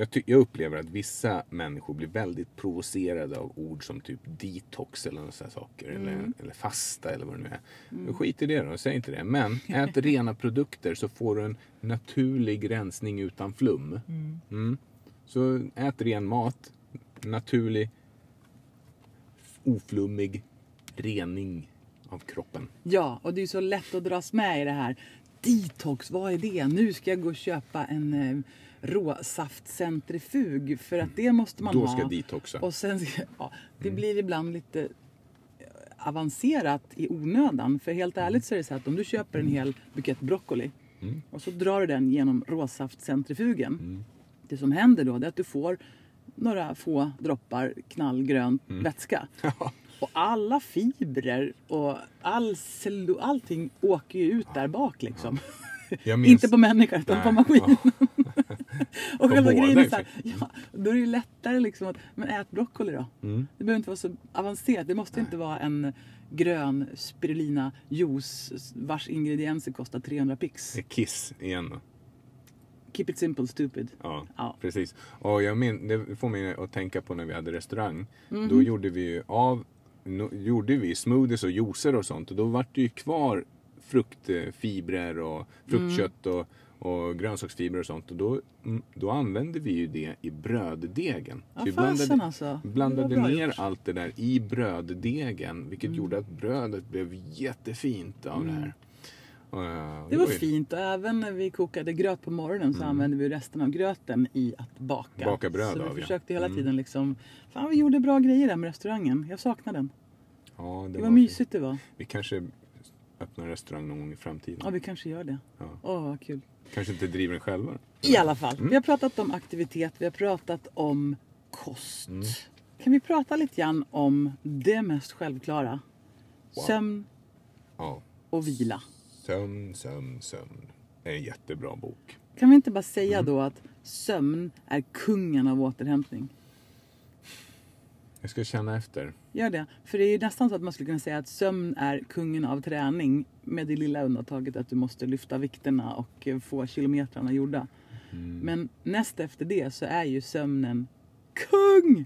Jag, ty- jag upplever att vissa människor blir väldigt provocerade av ord som typ detox eller några sådana saker. Eller, eller fasta eller vad det nu är. Men Skit i det då, säg inte det. Men ät rena produkter så får du en naturlig rensning utan flum. Mm. Så ät ren mat. Naturlig, oflummig rening av kroppen. Ja, och det är så lätt att dras med i det här. Detox, vad är det? Nu ska jag gå och köpa en eh, råsaftcentrifug för att det måste man Då ha. ska jag detoxa. Och sen, ja, det Mm. blir ibland lite eh, avancerat i onödan. För helt ärligt så är det så att om du köper en hel bukett broccoli Mm. och så drar du den genom råsaftcentrifugen. Det som händer då är att du får några få droppar knallgrön Mm. vätska. Och alla fibrer och all cellu- allting åker ju ut där bak liksom. Minns- Inte på människan utan på Nej, maskin. ja. Och själva grejen är i så här, ja, då är det ju lättare liksom att, men ät broccoli då. Mm. Det behöver inte vara så avancerat. Det måste inte vara en grön spirulina juice vars ingredienser kostar 300 pix. Kiss igen då. Keep it simple stupid. Ja, Ja. precis. Och jag min, det får mig att tänka på när vi hade restaurang. Mhm. Då gjorde vi ju av no, gjorde vi smoothies och juicer och sånt och då vart det ju kvar fruktfibrer och fruktkött Mm. och, och grönsaksfibrer och sånt och då, mm, då använde vi ju det i bröddegen. Ja, vi blandade, alltså. blandade Det var ner gjort. allt det där i bröddegen vilket Mm. gjorde att brödet blev jättefint av det här. Och, eh, Det var fint och även när vi kokade gröt på morgonen så använde vi resten av gröten i att baka. Mm. Baka bröd så vi av, ja. försökte hela Mm. tiden liksom, fan vi gjorde bra grejer där med restaurangen. Jag saknar den. Ja, Det var mysigt det var. Vi kanske öppnar restaurang någon gång i framtiden. Ja vi kanske gör det. Ja. Åh vad kul. Kanske inte driver den själva. I alla fall, Mm. vi har pratat om aktivitet, vi har pratat om kost. Mm. Kan vi prata lite grann om det mest självklara? Wow. Sömn Ja. och vila. Sömn, sömn, sömn. är en jättebra bok. Kan vi inte bara säga Mm. då att sömn är kungen av återhämtning? Jag ska känna efter. Gör det. För det är ju nästan så att man skulle kunna säga att sömn är kungen av träning. Med det lilla undantaget att du måste lyfta vikterna och eh, få kilometrarna gjorda. Mm. Men näst efter det så är ju sömnen kung!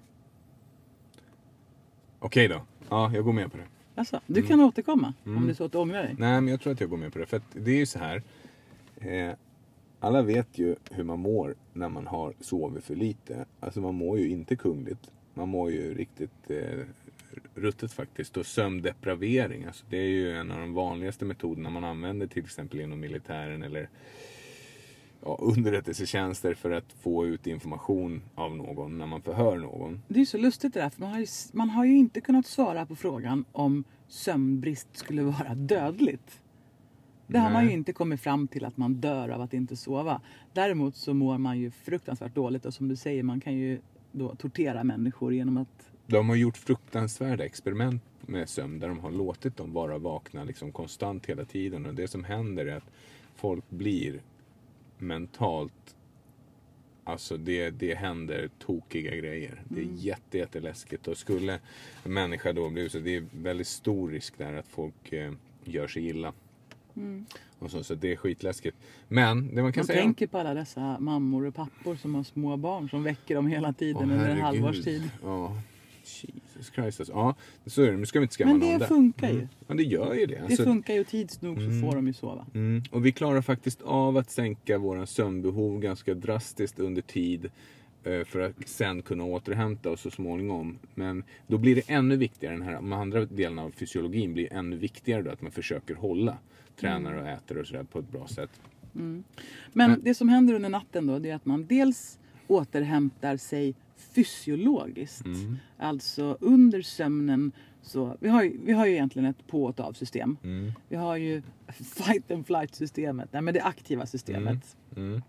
Okej då. Ja, jag går med på det. Alltså, du Mm. kan återkomma om det är så att du ångrar dig. Nej, men jag tror att jag går med på det. För det är ju så här. Eh, alla vet ju hur man mår när man har sovit för lite. Alltså man mår ju inte kungligt. Man mår ju riktigt eh, ruttet faktiskt. Och sömndepravering, alltså det är ju en av de vanligaste metoderna man använder till exempel inom militären eller ja, underrättelsetjänster för att få ut information av någon när man förhör någon. Det är ju så lustigt det där, för man har ju, man har ju inte kunnat svara på frågan om sömnbrist skulle vara dödligt. Det har man ju Nej. inte kommit fram till att man dör av att inte sova. Däremot så mår man ju fruktansvärt dåligt och som du säger, man kan ju då tortera människor genom att... De har gjort fruktansvärda experiment med sömn där de har låtit dem vara vakna liksom konstant hela tiden. Och det som händer är att folk blir mentalt... Alltså det, det händer tokiga grejer. Det är jätte, jätteläskigt. Och skulle en människa då bli så det är väldigt stor risk där att folk eh, gör sig illa. Och så, så det är skitläskigt. Men det man kan Man säga... tänker på alla dessa mammor och pappor som har små barn som väcker dem hela tiden Åh, under en halvårs tid. Ja. Jesus Christ alltså. Ja, så är det. Nu ska vi inte skrämma Men någon det där. funkar ju. Mm. Ja, det gör ju det. Det Alltså, funkar ju tids nog så får de ju sova. mm, och vi klarar faktiskt av att sänka våra sömnbehov ganska drastiskt under tid eh, för att sen kunna återhämta oss så småningom. Men då blir det ännu viktigare, den här de andra delen av fysiologin blir ännu viktigare då att man försöker hålla, tränar och äter och sådär på ett bra sätt. Men Men- det som händer under natten då det är att man dels återhämtar sig fysiologiskt. Mm. Alltså under sömnen så, vi har, ju, vi har ju egentligen ett på och avsystem. Mm. Vi har ju fight and flight systemet, nej men det aktiva systemet. Mm.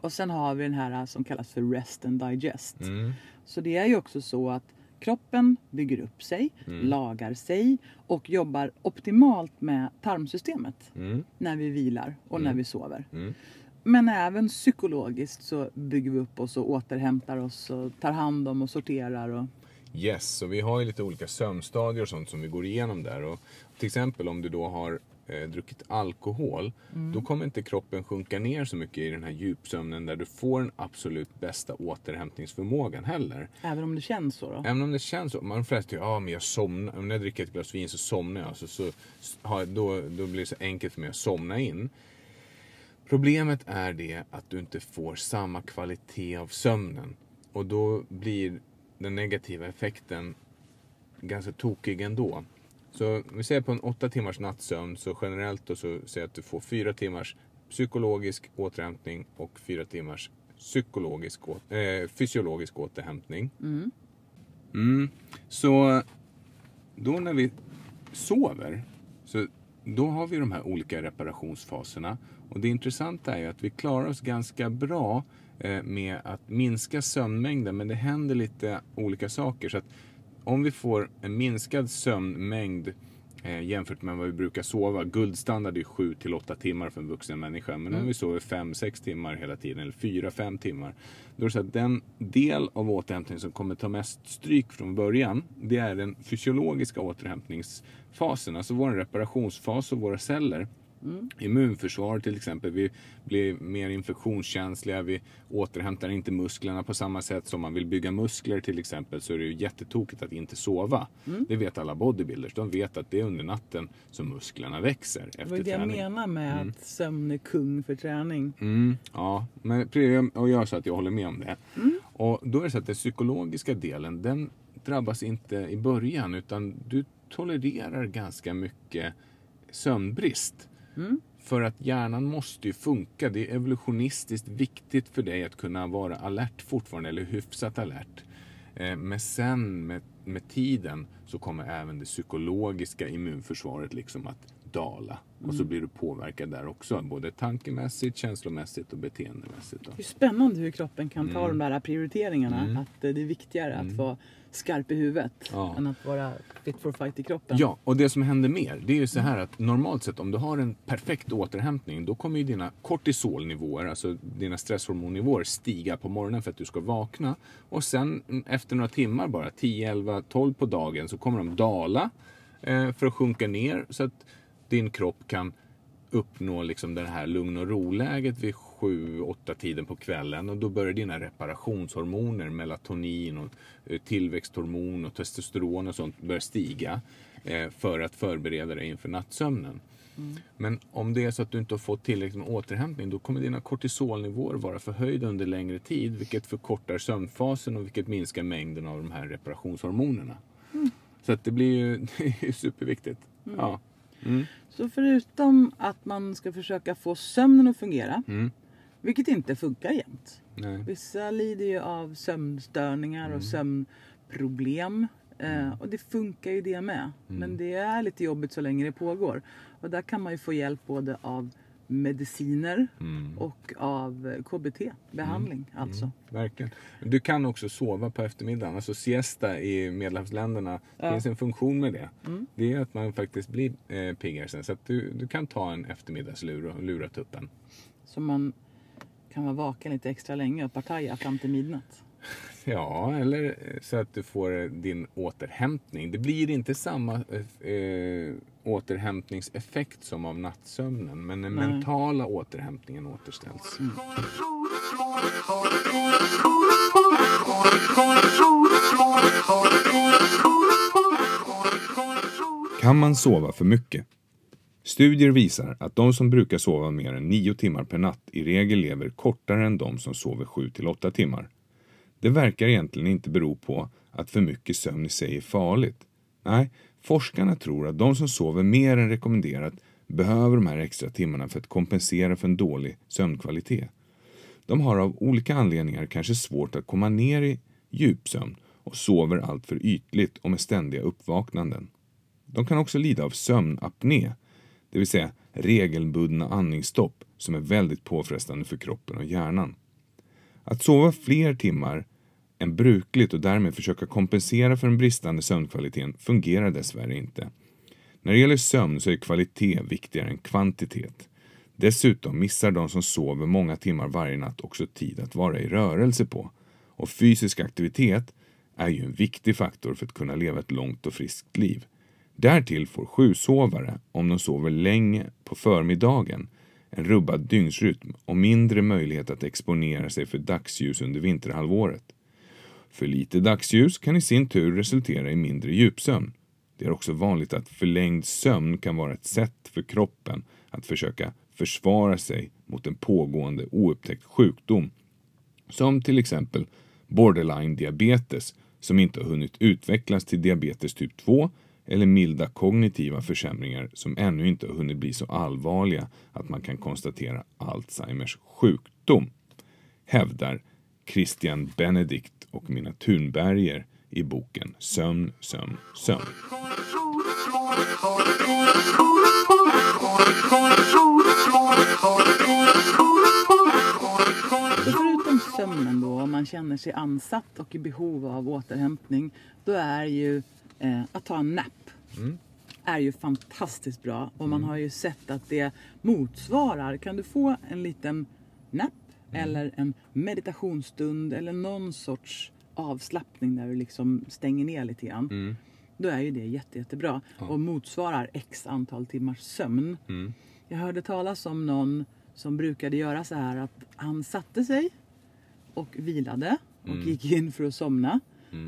Och sen har vi den här som kallas för rest and digest. Mm. Så det är ju också så att kroppen bygger upp sig, Mm. lagar sig och jobbar optimalt med tarmsystemet Mm. när vi vilar och när Mm. vi sover. Mm. Men även psykologiskt så bygger vi upp oss och återhämtar oss och tar hand om och sorterar. Och... Yes, så vi har ju lite olika sömnstadier och sånt som vi går igenom där. Och till exempel om du då har eh, druckit alkohol, då kommer inte kroppen sjunka ner så mycket i den här djupsömnen där du får den absolut bästa återhämtningsförmågan heller. Även om det känns så då. Även om det känns så. Man flesta ja men jag somnar, om jag dricker ett glas vin så somnar jag. Så, så, då, då blir det så enkelt för mig att somna in. Problemet är det att du inte får samma kvalitet av sömnen. Och då blir den negativa effekten ganska tokig ändå. Så vi säger på en åtta timmars nattsömn så generellt då så säger att du får fyra timmars psykologisk återhämtning och fyra timmars psykologisk, eh, fysiologisk återhämtning. Mm. Så då när vi sover så då har vi de här olika reparationsfaserna. Och det intressanta är att vi klarar oss ganska bra eh, med att minska sömnmängden men det händer lite olika saker. Så att om vi får en minskad sömnmängd Eh, jämfört med vad vi brukar sova. Guldstandard är 7 till 8 timmar för en vuxen människa. Men om vi sover 5-6 timmar hela tiden, eller 4-5 timmar. Då är det så att den del av återhämtningen som kommer ta mest stryk från början, det är den fysiologiska återhämtningsfasen. Alltså vår reparationsfas och våra celler. Immunförsvar till exempel. Vi blir mer infektionskänsliga. Vi återhämtar inte musklerna på samma sätt som man vill bygga muskler till exempel. Så är det ju jättetokigt att inte sova. Det vet alla bodybuilders. De vet att det är under natten som musklerna växer efter Det var det jag träning. menar med att sömn är kung för träning. Mm, ja, men och jag sa att jag håller med om det. Och då är det så att den psykologiska delen, den drabbas inte i början utan du tolererar ganska mycket sömnbrist. För att hjärnan måste ju funka. Det är evolutionistiskt viktigt för dig att kunna vara alert fortfarande, eller hyfsat alert. Eh, Men sen med, med tiden så kommer även det psykologiska immunförsvaret liksom att dala. Och så blir du påverkad där också, både tankemässigt, känslomässigt och beteendemässigt. Då. Det är spännande hur kroppen kan ta Mm. de där prioriteringarna. Att eh, det är viktigare att vara skarp i huvudet Ja. än att vara fit for fight i kroppen. Ja, och det som händer mer, det är ju så här att normalt sett om du har en perfekt återhämtning, då kommer ju dina kortisolnivåer, alltså dina stresshormonnivåer, stiga på morgonen för att du ska vakna. Och sen efter några timmar bara, 10, 11, 12 på dagen, så kommer de dala eh, för att sjunka ner så att din kropp kan uppnå liksom det här lugn och roläget vid 7-8 tiden på kvällen och då börjar dina reparationshormoner, melatonin och eh, tillväxthormon och testosteron och sånt börja stiga eh, för att förbereda dig inför nattsömnen. Men om det är så att du inte har fått tillräckligt med återhämtning då kommer dina kortisolnivåer vara förhöjda under längre tid vilket förkortar sömnfasen och vilket minskar mängden av de här reparationshormonerna. Så att det blir ju det är superviktigt. Ja. Mm. Så förutom att man ska försöka få sömnen att fungera, Mm. Vilket inte funkar jämt. Nej. Vissa lider ju av sömnstörningar Mm. och sömnproblem. Eh, och det funkar ju det med. Mm. Men det är lite jobbigt så länge det pågår. Och där kan man ju få hjälp både av mediciner Mm. och av eh, KBT-behandling. Alltså. Verkligen. Du kan också sova på eftermiddagen. Alltså siesta i medlemsländerna. Det finns en funktion med det. Det är att man faktiskt blir eh, piggare sen. Så att du, du kan ta en eftermiddagslur och lura tuppen. Så man kan vara vaken lite extra länge och partaja fram till midnatt. Ja, eller eh, så att du får eh, din återhämtning. Det blir inte samma eh, återhämtningseffekt som av nattsömnen. Men den Nej. mentala återhämtningen återställs. Kan man sova för mycket? Studier visar att de som brukar sova mer än 9 timmar per natt i regel lever kortare än de som sover 7 till 8 timmar. Det verkar egentligen inte bero på att för mycket sömn i sig är farligt. Nej, forskarna tror att de som sover mer än rekommenderat behöver de här extra timmarna för att kompensera för en dålig sömnkvalitet. De har av olika anledningar kanske svårt att komma ner i djupsömn och sover alltför ytligt och med ständiga uppvaknanden. De kan också lida av sömnapné, det vill säga regelbundna andningsstopp som är väldigt påfrestande för kroppen och hjärnan. Att sova fler timmar än brukligt och därmed försöka kompensera för den bristande sömnkvaliteten fungerar dessvärre inte. När det gäller sömn så är kvalitet viktigare än kvantitet. Dessutom missar de som sover många timmar varje natt också tid att vara i rörelse på. Och fysisk aktivitet är ju en viktig faktor för att kunna leva ett långt och friskt liv. Därtill får sjusovare, om de sover länge på förmiddagen, en rubbad dygnsrytm och mindre möjlighet att exponera sig för dagsljus under vinterhalvåret. För lite dagsljus kan i sin tur resultera i mindre djupsömn. Det är också vanligt att förlängd sömn kan vara ett sätt för kroppen att försöka försvara sig mot en pågående oupptäckt sjukdom som till exempel borderline diabetes som inte har hunnit utvecklas till diabetes typ 2 eller milda kognitiva försämringar som ännu inte har hunnit bli så allvarliga att man kan konstatera Alzheimers sjukdom, hävdar Christian Benedikt och Mina Thunberger i boken Sömn, sömn, sömn. Förutom sömnen då, om man känner sig ansatt och i behov av återhämtning, då är ju eh, att ta en nap. är ju fantastiskt bra och Mm. man har ju sett att det motsvarar. Kan du få en liten napp Mm. eller en meditationsstund eller någon sorts avslappning där du liksom stänger ner lite grann. Mm. Då är ju det jätte, jättebra och motsvarar x antal timmars sömn. Mm. Jag hörde talas om någon som brukade göra så här att han satte sig och vilade och Mm. gick in för att somna.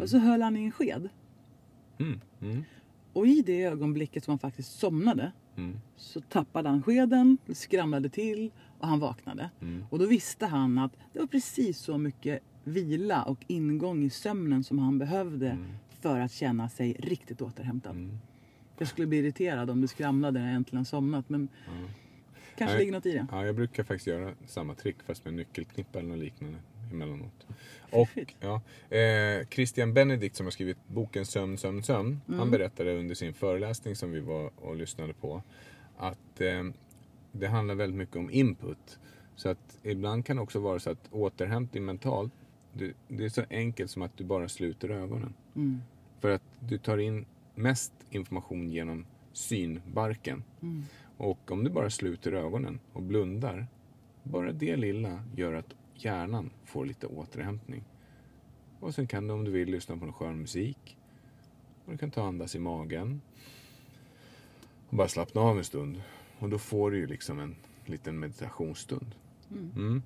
Och så höll han i en sked. Mm. Mm. Och i det ögonblicket som han faktiskt somnade Mm. så tappade han skeden, skramlade till och han vaknade. Mm. Och då visste han att det var precis så mycket vila och ingång i sömnen som han behövde för att känna sig riktigt återhämtad. Jag skulle bli irriterad om det skramlade när jag äntligen somnat men kanske Nej. ligger något i det. Ja, jag brukar faktiskt göra samma trick fast med nyckelknippa eller något liknande emellanåt. Och ja, eh, Christian Benedikt som har skrivit boken Sömn, sömn, sömn. Mm. Han berättade under sin föreläsning som vi var och lyssnade på att eh, det handlar väldigt mycket om input. Så att ibland kan det också vara så att återhämtning mentalt, det, det är så enkelt som att du bara sluter ögonen. Mm. För att du tar in mest information genom synbarken. Mm. Och om du bara sluter ögonen och blundar, bara det lilla gör att hjärnan får lite återhämtning. Och sen kan du om du vill lyssna på någon skön musik. Och du kan ta andas i magen. Och bara slappna av en stund. Och då får du ju liksom en liten meditationsstund. Mm.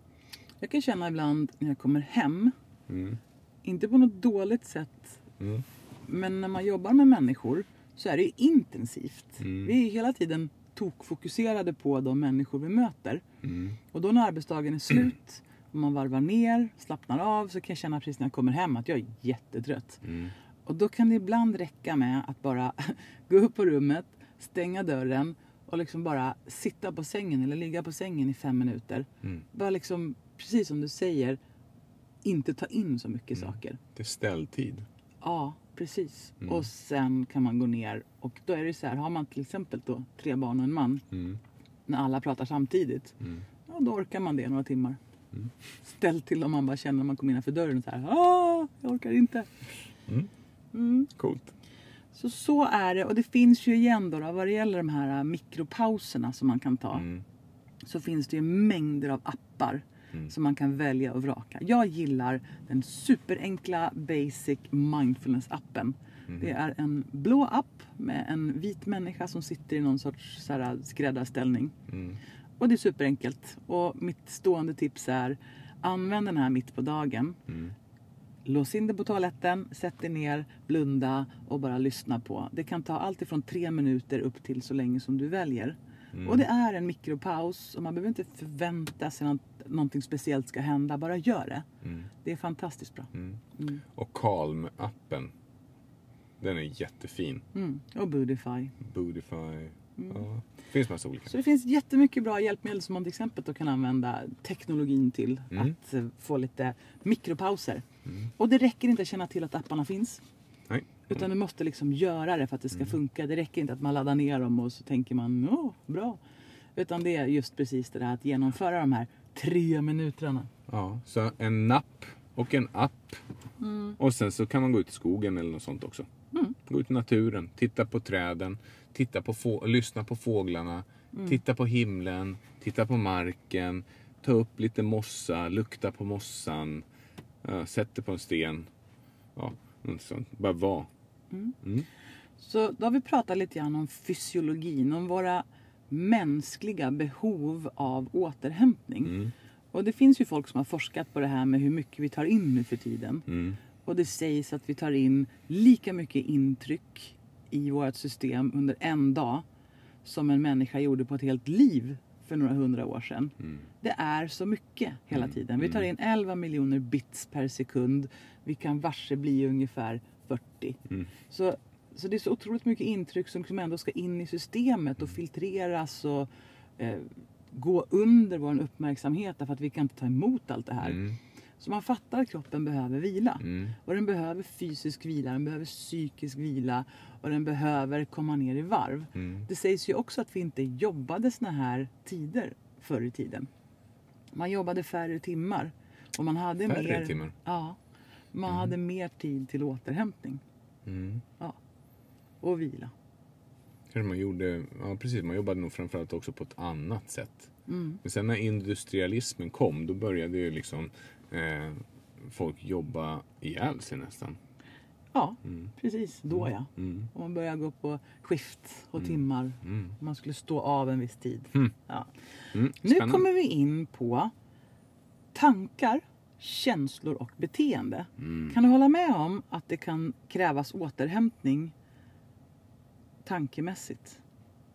Jag kan känna ibland när jag kommer hem, Mm. inte på något dåligt sätt, Mm. men när man jobbar med människor så är det ju intensivt. Mm. Vi är ju hela tiden tokfokuserade på de människor vi möter. Mm. Och då när arbetsdagen är slut och man varvar ner, slappnar av så kan jag känna precis när jag kommer hem att jag är jättetrött. Mm. Och då kan det ibland räcka med att bara gå upp på rummet, stänga dörren och liksom bara sitta på sängen eller ligga på sängen i fem minuter. Mm. Bara liksom, precis som du säger, inte ta in så mycket saker. Det är ställtid. Ja, precis. Mm. Och sen kan man gå ner och då är det så här, har man till exempel då tre barn och en man Mm. när alla pratar samtidigt. Mm. Ja, då orkar man det några timmar. Mm. Ställ till om man bara känner när man kommer innanför dörren så här, ah, jag orkar inte. Mm. Mm. Coolt. Så så är det och det finns ju igen då, då vad det gäller de här äh, mikropauserna som man kan ta. Mm. Så finns det ju mängder av appar Mm. som man kan välja och vraka. Jag gillar den superenkla basic mindfulness-appen. Mm. Det är en blå app med en vit människa som sitter i någon sorts så här, skräddarställning. Mm. Och det är superenkelt. Och mitt stående tips är använd den här mitt på dagen. Mm. Lås in dig på toaletten, sätt dig ner, blunda och bara lyssna på. Det kan ta allt ifrån tre minuter upp till så länge som du väljer. Mm. Och det är en mikropaus och man behöver inte förvänta sig att någonting speciellt ska hända. Bara gör det. Mm. Det är fantastiskt bra. Mm. Mm. Och Calm-appen. Den är jättefin. Mm. Och Budify. Ja, det finns massa olika. Så det finns jättemycket bra hjälpmedel som man till exempel då kan använda teknologin till Mm. att eh, få lite mikropauser. Mm. Och det räcker inte att känna till att apparna finns. Nej. Utan du måste liksom göra det för att det ska Mm. funka. Det räcker inte att man laddar ner dem och så tänker man åh, bra. Utan det är just precis det där att genomföra de här tre minuterna. Ja, så en napp och en app. Och sen så kan man gå ut i skogen eller något sånt också. Mm. Gå ut i naturen, titta på träden, titta på få- lyssna på fåglarna, titta på himlen, titta på marken, ta upp lite mossa, lukta på mossan, ja, sätt dig på en sten. Ja, sånt. Bara vara. Mm. Så då har vi pratat lite grann om fysiologin, om våra mänskliga behov av återhämtning. Mm. Och det finns ju folk som har forskat på det här med hur mycket vi tar in nu för tiden. Mm. Och det sägs att vi tar in lika mycket intryck i vårt system under en dag som en människa gjorde på ett helt liv för några hundra år sedan. Mm. Det är så mycket hela tiden. Vi tar in 11 miljoner bits per sekund. Vi kan varse bli ungefär 40. Mm. Så, så det är så otroligt mycket intryck som som ändå ska in i systemet och filtreras och eh, gå under vår uppmärksamhet därför att vi kan inte ta emot allt det här. Mm. Så man fattar att kroppen behöver vila. Mm. Och den behöver fysisk vila, den behöver psykisk vila och den behöver komma ner i varv. Mm. Det sägs ju också att vi inte jobbade såna här tider förr i tiden. Man jobbade färre timmar. Och man hade Färre mer, timmar? Ja. Man hade mer tid till återhämtning Mm. och vila. Man gjorde, ja precis, man jobbade nog framförallt också på ett annat sätt. Mm. Men sen när industrialismen kom, då började ju liksom eh, folk jobba ihjäl sig nästan. Ja, precis. Då ja. Mm. Och man började gå på skift och timmar. Mm. Man skulle stå av en viss tid. Mm. Ja. Mm. Nu kommer vi in på tankar, känslor och beteende. Mm. Kan du hålla med om att det kan krävas återhämtning tankemässigt?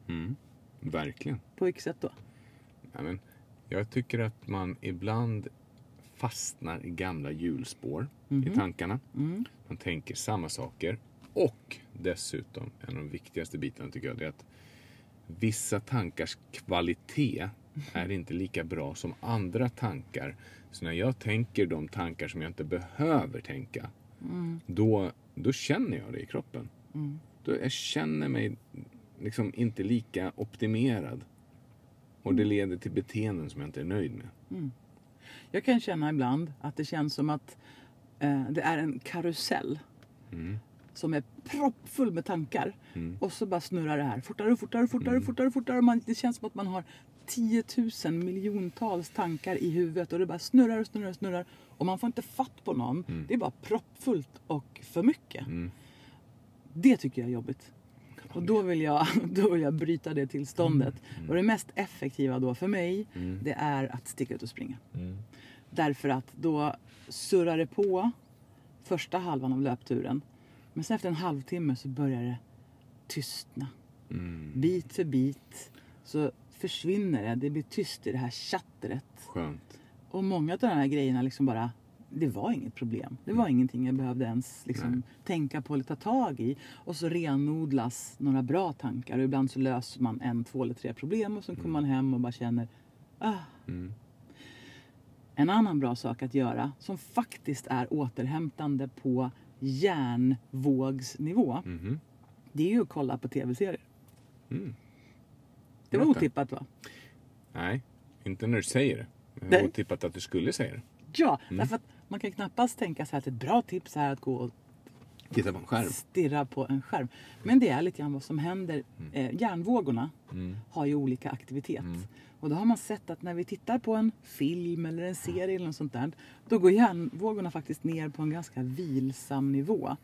Mm. Verkligen. På vilket sätt då? Ja, men jag tycker att man ibland fastnar i gamla hjulspår i tankarna. Mm. Man tänker samma saker. Och dessutom, en av de viktigaste bitarna tycker jag, det är att vissa tankars kvalitet är inte lika bra som andra tankar. Så när jag tänker de tankar som jag inte behöver tänka, då, då känner jag det i kroppen. Då jag känner mig liksom inte lika optimerad. Och det leder till beteenden som jag inte är nöjd med. Jag kan känna ibland att det känns som att eh, det är en karusell Mm. som är proppfull med tankar. Mm. Och så bara snurrar det här fortare, fortare, fortare, fortare, fortare. Man, det känns som att man har 10 000 miljontals tankar i huvudet och det bara snurrar och snurrar och snurrar. Och man får inte fatt på någon. Det är bara proppfullt och för mycket. Mm. Det tycker jag är jobbigt. Och då vill jag, då vill jag bryta det tillståndet. Och det mest effektiva då för mig, det är att sticka ut och springa. Därför att då surrar det på första halvan av löpturen. Men sen efter en halvtimme så börjar det tystna. Mm. Bit för bit så försvinner det. Det blir tyst i det här chattret. Skönt. Och många av de här grejerna liksom bara, det var inget problem. Det var ingenting jag behövde ens liksom tänka på eller ta tag i. Och så renodlas några bra tankar och ibland så löser man en, två eller tre problem och så kommer man hem och bara känner, ah. Mm. En annan bra sak att göra som faktiskt är återhämtande på hjärnvågsnivå. Mhm. Det är ju att kolla på tv-serier. Mm. Det var otippat va? Nej, inte när du säger det. Nej. har otippat att du skulle säga det. Ja, därför att man kan knappast tänka sig att ett bra tips är att gå och Titta på en skärm. stirra på en skärm. Men det är lite grann vad som händer. Eh, hjärnvågorna Mm. har ju olika aktivitet. Och då har man sett att när vi tittar på en film eller en serie eller något sånt där. Då går hjärnvågorna faktiskt ner på en ganska vilsam nivå.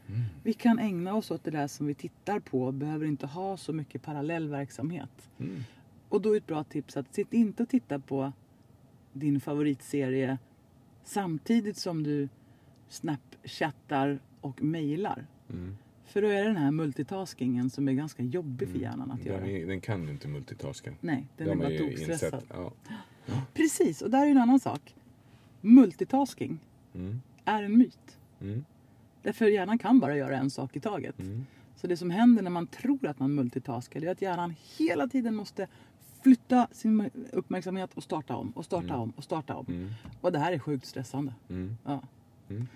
Vi kan ägna oss åt det där som vi tittar på och behöver inte ha så mycket parallell verksamhet. Mm. Och då är ett bra tips att sitt inte och titta på din favoritserie samtidigt som du snapchattar och mejlar. Mm. För då är det den här multitaskingen som är ganska jobbig för hjärnan att göra. Den, är, den kan ju inte multitaska. Nej, den Det är bara tokstressad. Ja. Precis, och där är en annan sak. Multitasking Mm. är en myt. Mm. Därför hjärnan kan bara göra en sak i taget. Mm. Så det som händer när man tror att man multitaskar är att hjärnan hela tiden måste flytta sin uppmärksamhet och starta om och starta om och starta om. Mm. Och det här är sjukt stressande. Mm. Ja. Mm.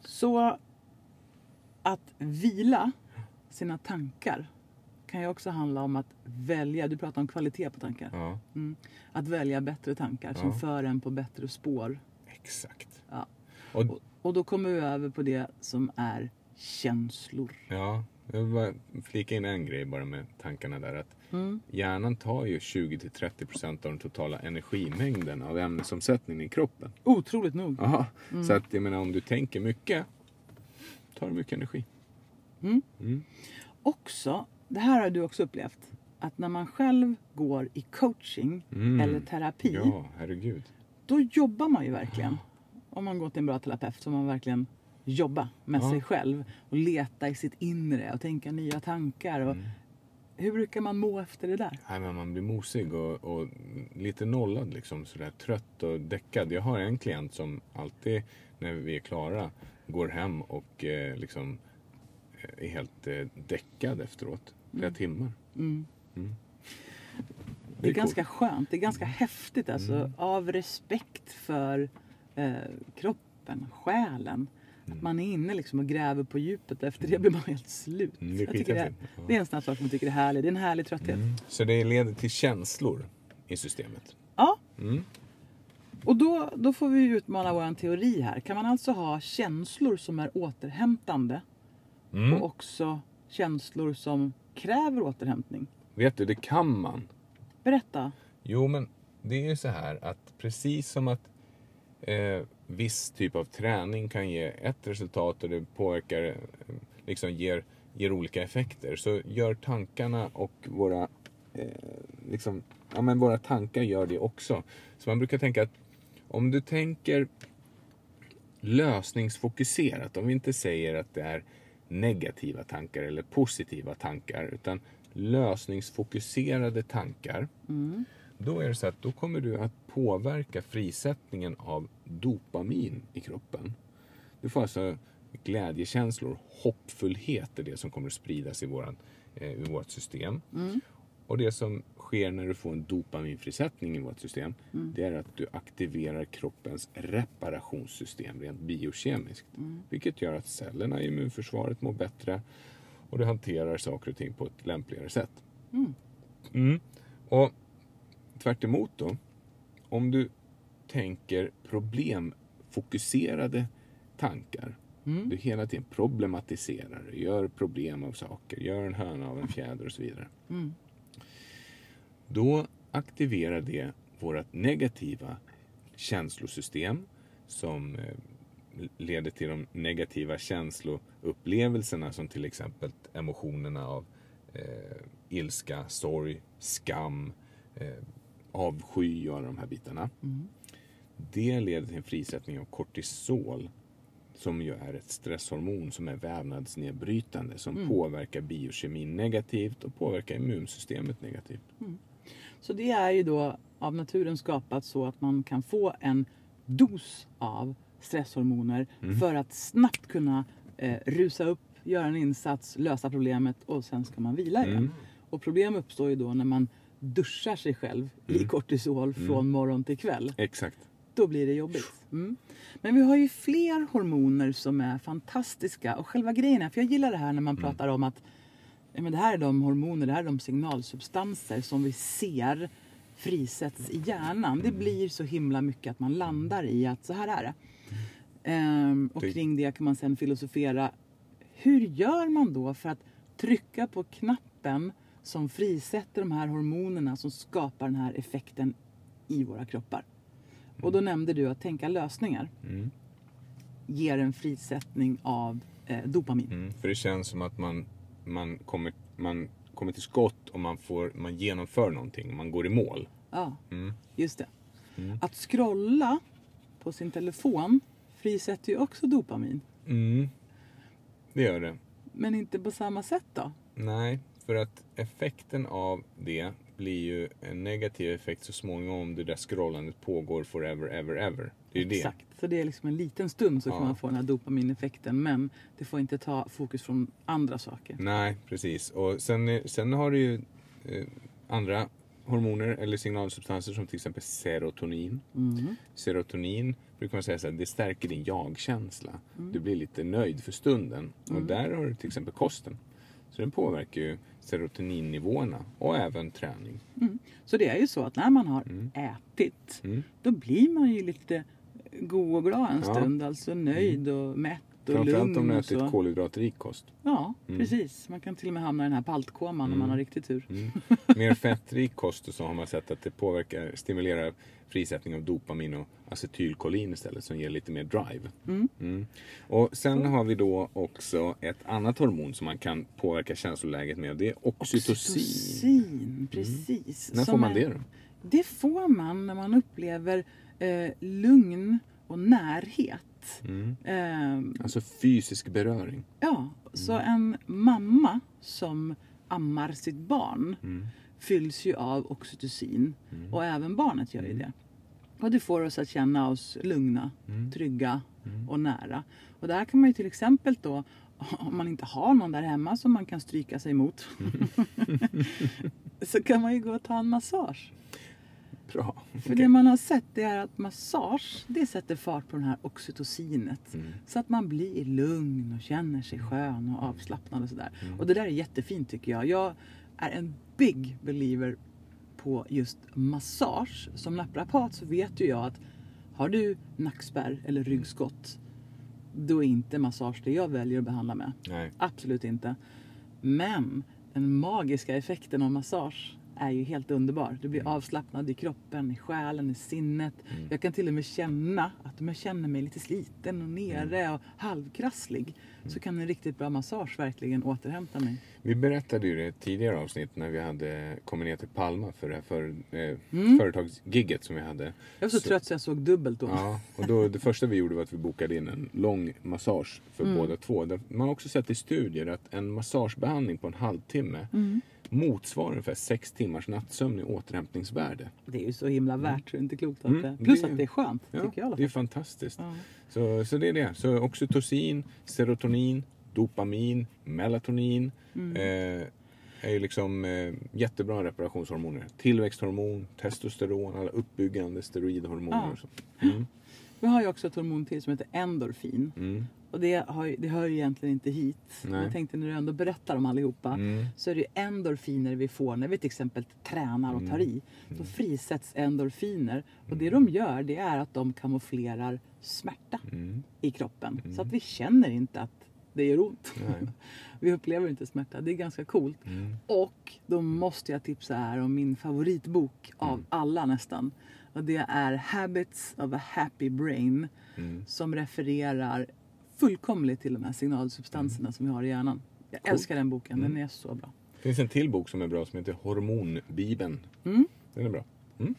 Så att vila sina tankar kan ju också handla om att välja, du pratar om kvalitet på tankar. Ja, Mm. Att välja bättre tankar som Ja. för en på bättre spår. exakt. Ja. Och, Och, och då kommer vi över på det som är känslor. ja, jag vill bara flika in en grej bara med tankarna där. Att Mm. Hjärnan tar ju 20-30% av den totala energimängden av ämnesomsättningen i kroppen. Otroligt nog. Mm. Så att jag menar om du tänker mycket tar du mycket energi. Mm. Mm. Också, det här har du också upplevt, att när man själv går i coaching Mm. eller terapi, Ja, herregud. då jobbar man ju verkligen. Om man går till en bra terapeut så man verkligen jobba med Ja. sig själv och leta i sitt inre och tänka nya tankar. Och Mm. Hur brukar man må efter det där? Nej, men man blir mosig och, och lite nollad liksom sådär trött och däckad. Jag har en klient som alltid när vi är klara går hem och eh, liksom eh, är helt eh, däckad efteråt. Flera timmar. Mm. Mm. Det är är ganska skönt, det är ganska häftigt alltså. Mm. Av respekt för eh, kroppen, själen. Mm. Att man är inne liksom och gräver på djupet efter det blir man helt slut. Mm, det är Jag tycker det, är, det är en sån sak jag tycker är härlig. Det är en härlig trötthet. Mm. Så det leder till känslor i systemet. Ja, Mm. och då, då får vi utmana vår teori här. Kan man alltså ha känslor som är återhämtande Mm. och också känslor som kräver återhämtning. Vet du, det kan man. Berätta. Jo, men det är ju så här att precis som att eh, viss typ av träning kan ge ett resultat och det påverkar, liksom ger, ger olika effekter, så gör tankarna och våra, eh, liksom, ja men våra tankar gör det också. Så man brukar tänka att om du tänker lösningsfokuserat, om vi inte säger att det är negativa tankar eller positiva tankar, utan lösningsfokuserade tankar, mm då är det så att då kommer du att påverka frisättningen av dopamin i kroppen. Du får alltså glädjekänslor, hoppfullhet är det som kommer att spridas i, våran, eh, i vårt system. Och det som sker när du får en dopaminfrisättning i vårt system, det är att du aktiverar kroppens reparationssystem rent biokemiskt. Vilket gör att cellerna i immunförsvaret mår bättre och du hanterar saker och ting på ett lämpligare sätt. Mm. Och tvärt emot då, om du tänker problemfokuserade tankar. Du hela tiden problematiserar, gör problem av saker, gör en höna av en fjäder och så vidare. Då aktiverar det vårt negativa känslosystem som eh, leder till de negativa känsloupplevelserna som till exempel emotionerna av eh, ilska, sorg, skam, eh, avsky och alla de här bitarna. Det leder till en frisättning av kortisol som ju är ett stresshormon som är vävnadsnedbrytande som påverkar biokemin negativt och påverkar immunsystemet negativt. Så det är ju då av naturen skapat så att man kan få en dos av stresshormoner för att snabbt kunna eh, rusa upp, göra en insats, lösa problemet och sen ska man vila igen. Och problem uppstår ju då när man duschar sig själv i kortisol från morgon till kväll. Exakt. Då blir det jobbigt. Mm. Men vi har ju fler hormoner som är fantastiska. Och själva grejen är, för jag gillar det här när man pratar om att ja, men det här är de hormoner, det här är de signalsubstanser som vi ser frisätts i hjärnan. Det blir så himla mycket att man landar i att så här är det. Ehm, och kring det kan man sen filosofera. Hur gör man då för att trycka på knappen som frisätter de här hormonerna som skapar den här effekten i våra kroppar? Och då nämnde du att tänka lösningar Mm. ger en frisättning av eh, dopamin. Mm. För det känns som att man, man, kommer, man kommer till skott och man, får, man genomför någonting, man går i mål. Ja, Mm. just det. Att scrolla på sin telefon frisätter ju också dopamin. Mm. Det gör det. Men inte på samma sätt då? Nej, för att effekten av det blir ju en negativ effekt så småningom om det där scrollandet pågår forever, ever, ever. Det är det. Exakt. Så det är liksom en liten stund så Ja. kan man få den här dopamineffekten. Men det får inte ta fokus från andra saker. Nej, precis. Och sen, sen har du ju eh, andra hormoner eller signalsubstanser som till exempel serotonin. Mm. Serotonin brukar man säga så här, det stärker din jag-känsla. Mm. Du blir lite nöjd för stunden. Och där har du till exempel kosten. Så den påverkar ju serotoninnivåerna och även träning. Så det är ju så att när man har ätit Mm. då blir man ju lite god och glad en Ja. stund. Alltså nöjd och mätt Framförallt om och ätit så. kolhydratrik kost. Ja, precis. Man kan till och med hamna i den här paltkoman om man har riktigt tur. Mm. Mer fettrik kost så har man sett att det påverkar, stimulerar frisättning av dopamin och acetylkolin istället som ger lite mer drive. Mm. Och sen har vi då också ett annat hormon som man kan påverka känsloläget med och det är oxytocin. Oxytocin, precis. När Som får man är- det då? Det får man när man upplever eh, lugn och närhet. Mm. Eh, Alltså fysisk beröring. ja, så Mm. en mamma som ammar sitt barn Mm. fylls ju av oxytocin. Och även barnet gör ju det. Och det får oss att känna oss lugna, Mm. trygga och nära. Och där kan man ju till exempel då, om man inte har någon där hemma som man kan stryka sig mot. så kan man ju gå och ta en massage. Bra. För det man har sett det är att massage det sätter fart på det här oxytocinet. Mm. Så att man blir lugn och känner sig skön och avslappnad och sådär. Och det där är jättefint tycker jag. Jag är en big believer på just massage. Som naprapat så vet ju jag att har du nackspärr eller ryggskott då är inte massage det jag väljer att behandla med. Nej. Absolut inte. Men den magiska effekten av massage är ju helt underbar. Du blir Mm. avslappnad i kroppen, i själen, i sinnet. Jag kan till och med känna att om jag känner mig lite sliten och nere Mm. och halvkrasslig så kan en riktigt bra massage verkligen återhämta mig. Vi berättade ju det tidigare avsnitt när vi hade kommit ner till Palma för det här för, eh, Mm. företagsgigget som vi hade. Jag var så, trött så jag såg dubbelt då. Ja, och då, det första vi gjorde var att vi bokade in en lång massage för Mm. båda två. Man har också sett i studier att en massagebehandling på en halvtimme Mm. Motsvarar ungefär sex timmars nattsömn i återhämtningsvärde. Det är ju så himla värt så det är inte klokt att Mm, det... Plus det- att det är skönt, Ja, tycker jag det är fantastiskt. Ja. Så, så det är det. Så oxytocin, serotonin, dopamin, melatonin Mm. eh, är ju liksom eh, jättebra reparationshormoner. Tillväxthormon, testosteron, alla uppbyggande steroidhormoner Ja. och så. Mm, Vi har ju också ett hormon till som heter endorfin. mm, Och det, har, det hör ju egentligen inte hit. Nej. jag tänkte när du ändå berättar om allihopa. mm. Så är det ju endorfiner vi får när vi till exempel tränar och tar i. Då frisätts endorfiner. Och det de gör det är att de kamouflerar smärta Mm. i kroppen. Så att vi känner inte att det gör ont. Nej. vi upplever inte smärta. Det är ganska coolt. Mm. Och då måste jag tipsa här om min favoritbok av Mm. alla nästan. Och det är Habits of a Happy Brain. Mm. Som refererar fullkomligt till de här signalsubstanserna som vi har i hjärnan. Jag Mm. Cool. älskar den boken, Mm. den är så bra. Det finns en till bok som är bra som heter Hormonbibeln. Mm. Den är bra. Mm.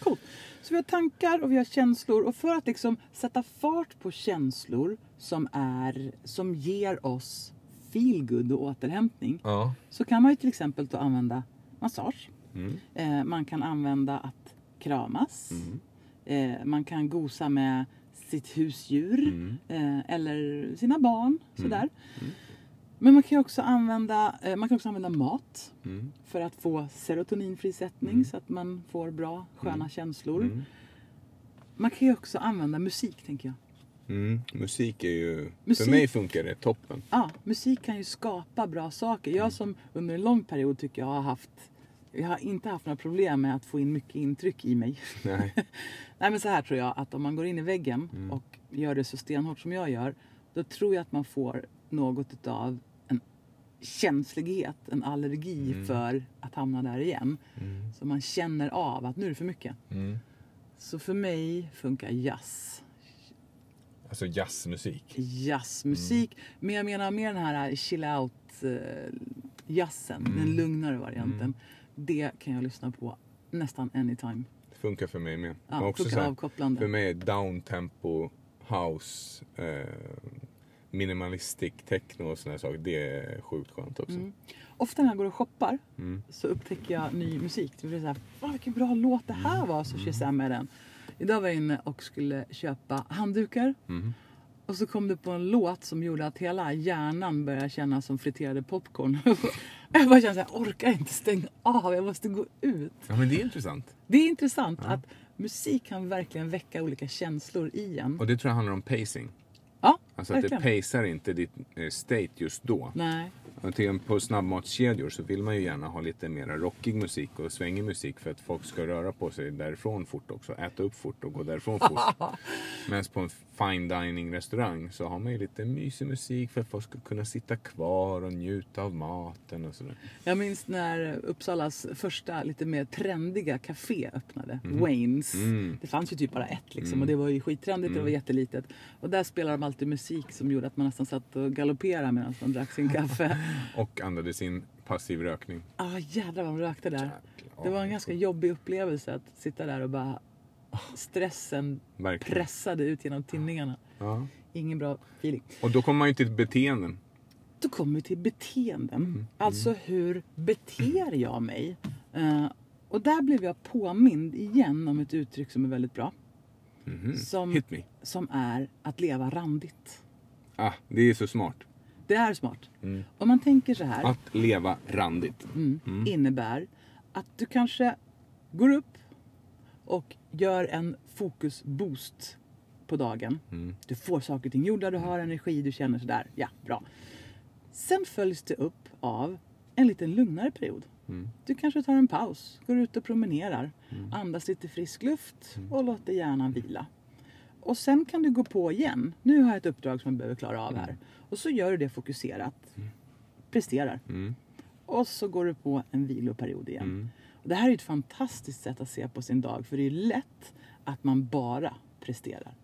Coolt. Så vi har tankar och vi har känslor och för att liksom sätta fart på känslor som, är, som ger oss feelgood och återhämtning Ja. så kan man ju till exempel då använda massage. Mm. Eh, man kan använda att kramas. Mm. Eh, man kan gosa med sitt husdjur Mm. eh, eller sina barn. Sådär. Mm. Men man kan också använda, eh, man kan också använda mat Mm. för att få serotoninfrisättning Mm. så att man får bra sköna Mm. känslor. Mm. Man kan ju också använda musik tänker jag. Mm. Musik är ju... Musik- För mig funkar det toppen. Ja, musik kan ju skapa bra saker. Mm. Jag som under en lång period tycker jag har haft jag har inte haft några problem med att få in mycket intryck i mig. Nej. Nej men så här tror jag att om man går in i väggen Mm. och gör det så stenhårt som jag gör. Då tror jag att man får något utav en känslighet, en allergi Mm. för att hamna där igen. Mm. Så man känner av att nu är det för mycket. Mm. Så för mig funkar jazz. Alltså jazzmusik. Jazzmusik. Mm. Men jag menar mer den här chill out eh, jazzen. Mm. Den lugnare varianten. Det kan jag lyssna på nästan anytime. Det funkar för mig med. Men Ja, också funkar så här. För mig är downtempo, house, eh, minimalistic techno och här saker. Det är sjukt skönt också. Mm. Ofta när jag går och shoppar Mm. så upptäcker jag ny musik. Det blir så här, "Fan, vilken bra låt det här var, så shazammar jag den. Idag var jag inne och skulle köpa handdukar. Mm. Och så kom det på en låt som gjorde att hela hjärnan började kännas som friterade popcorn. jag bara kände att jag orkar inte stänga av, jag måste gå ut. Ja men det är intressant. Det är intressant att musik kan verkligen väcka olika känslor i en. Och det tror jag handlar om pacing. Ja, Alltså att det verkligen. pacear inte ditt eh, state just då. Nej. På snabbmatskedjor så vill man ju gärna ha lite mer rockig musik och svängig musik för att folk ska röra på sig därifrån fort också. Äta upp fort och gå därifrån fort. Medan på en fine dining restaurang så har man ju lite mysig musik för att folk ska kunna sitta kvar och njuta av maten och sådär. Jag minns när Uppsalas första lite mer trendiga café öppnade. Waynes. Mm. Det fanns ju typ bara ett liksom Mm. och det var ju skittrendigt och det var Mm. jättelitet. Och där spelade de alltid musik som gjorde att man nästan satt och galopperade medan man drack sin kaffe. Och andades in passiv rökning. Ah jädrar vad de rökte där. Jäklar, Det var en ja, ganska jobbig upplevelse att sitta där och bara stressen Verkligen. pressade ut genom tinningarna. Ja. Ingen bra feeling. Och då kommer man ju till beteenden. Då kommer vi till beteenden. Mm. Alltså hur beter jag mig? Eh, och där blev jag påmind igen om ett uttryck som är väldigt bra. Mhm. Som- Hit me. Som är att leva randigt. Ah, det är så smart. Det är smart. Mm. Om man tänker så här. Att leva randigt. mm, Mm. innebär att du kanske går upp och gör en fokusboost på dagen. Mm. Du får saker och ting gjorda, du har energi, du känner sådär. Ja, bra. Sen följs det upp av en lite lugnare period. Mm. Du kanske tar en paus, går ut och promenerar, andas lite frisk luft och låter hjärnan vila. Och sen kan du gå på igen. Nu har jag ett uppdrag som jag behöver klara av här. Och så gör du det fokuserat. Presterar. Mm. och så går du på en viloperiod igen. Mm. Och det här är ett fantastiskt sätt att se på sin dag för det är lätt att man bara presterar.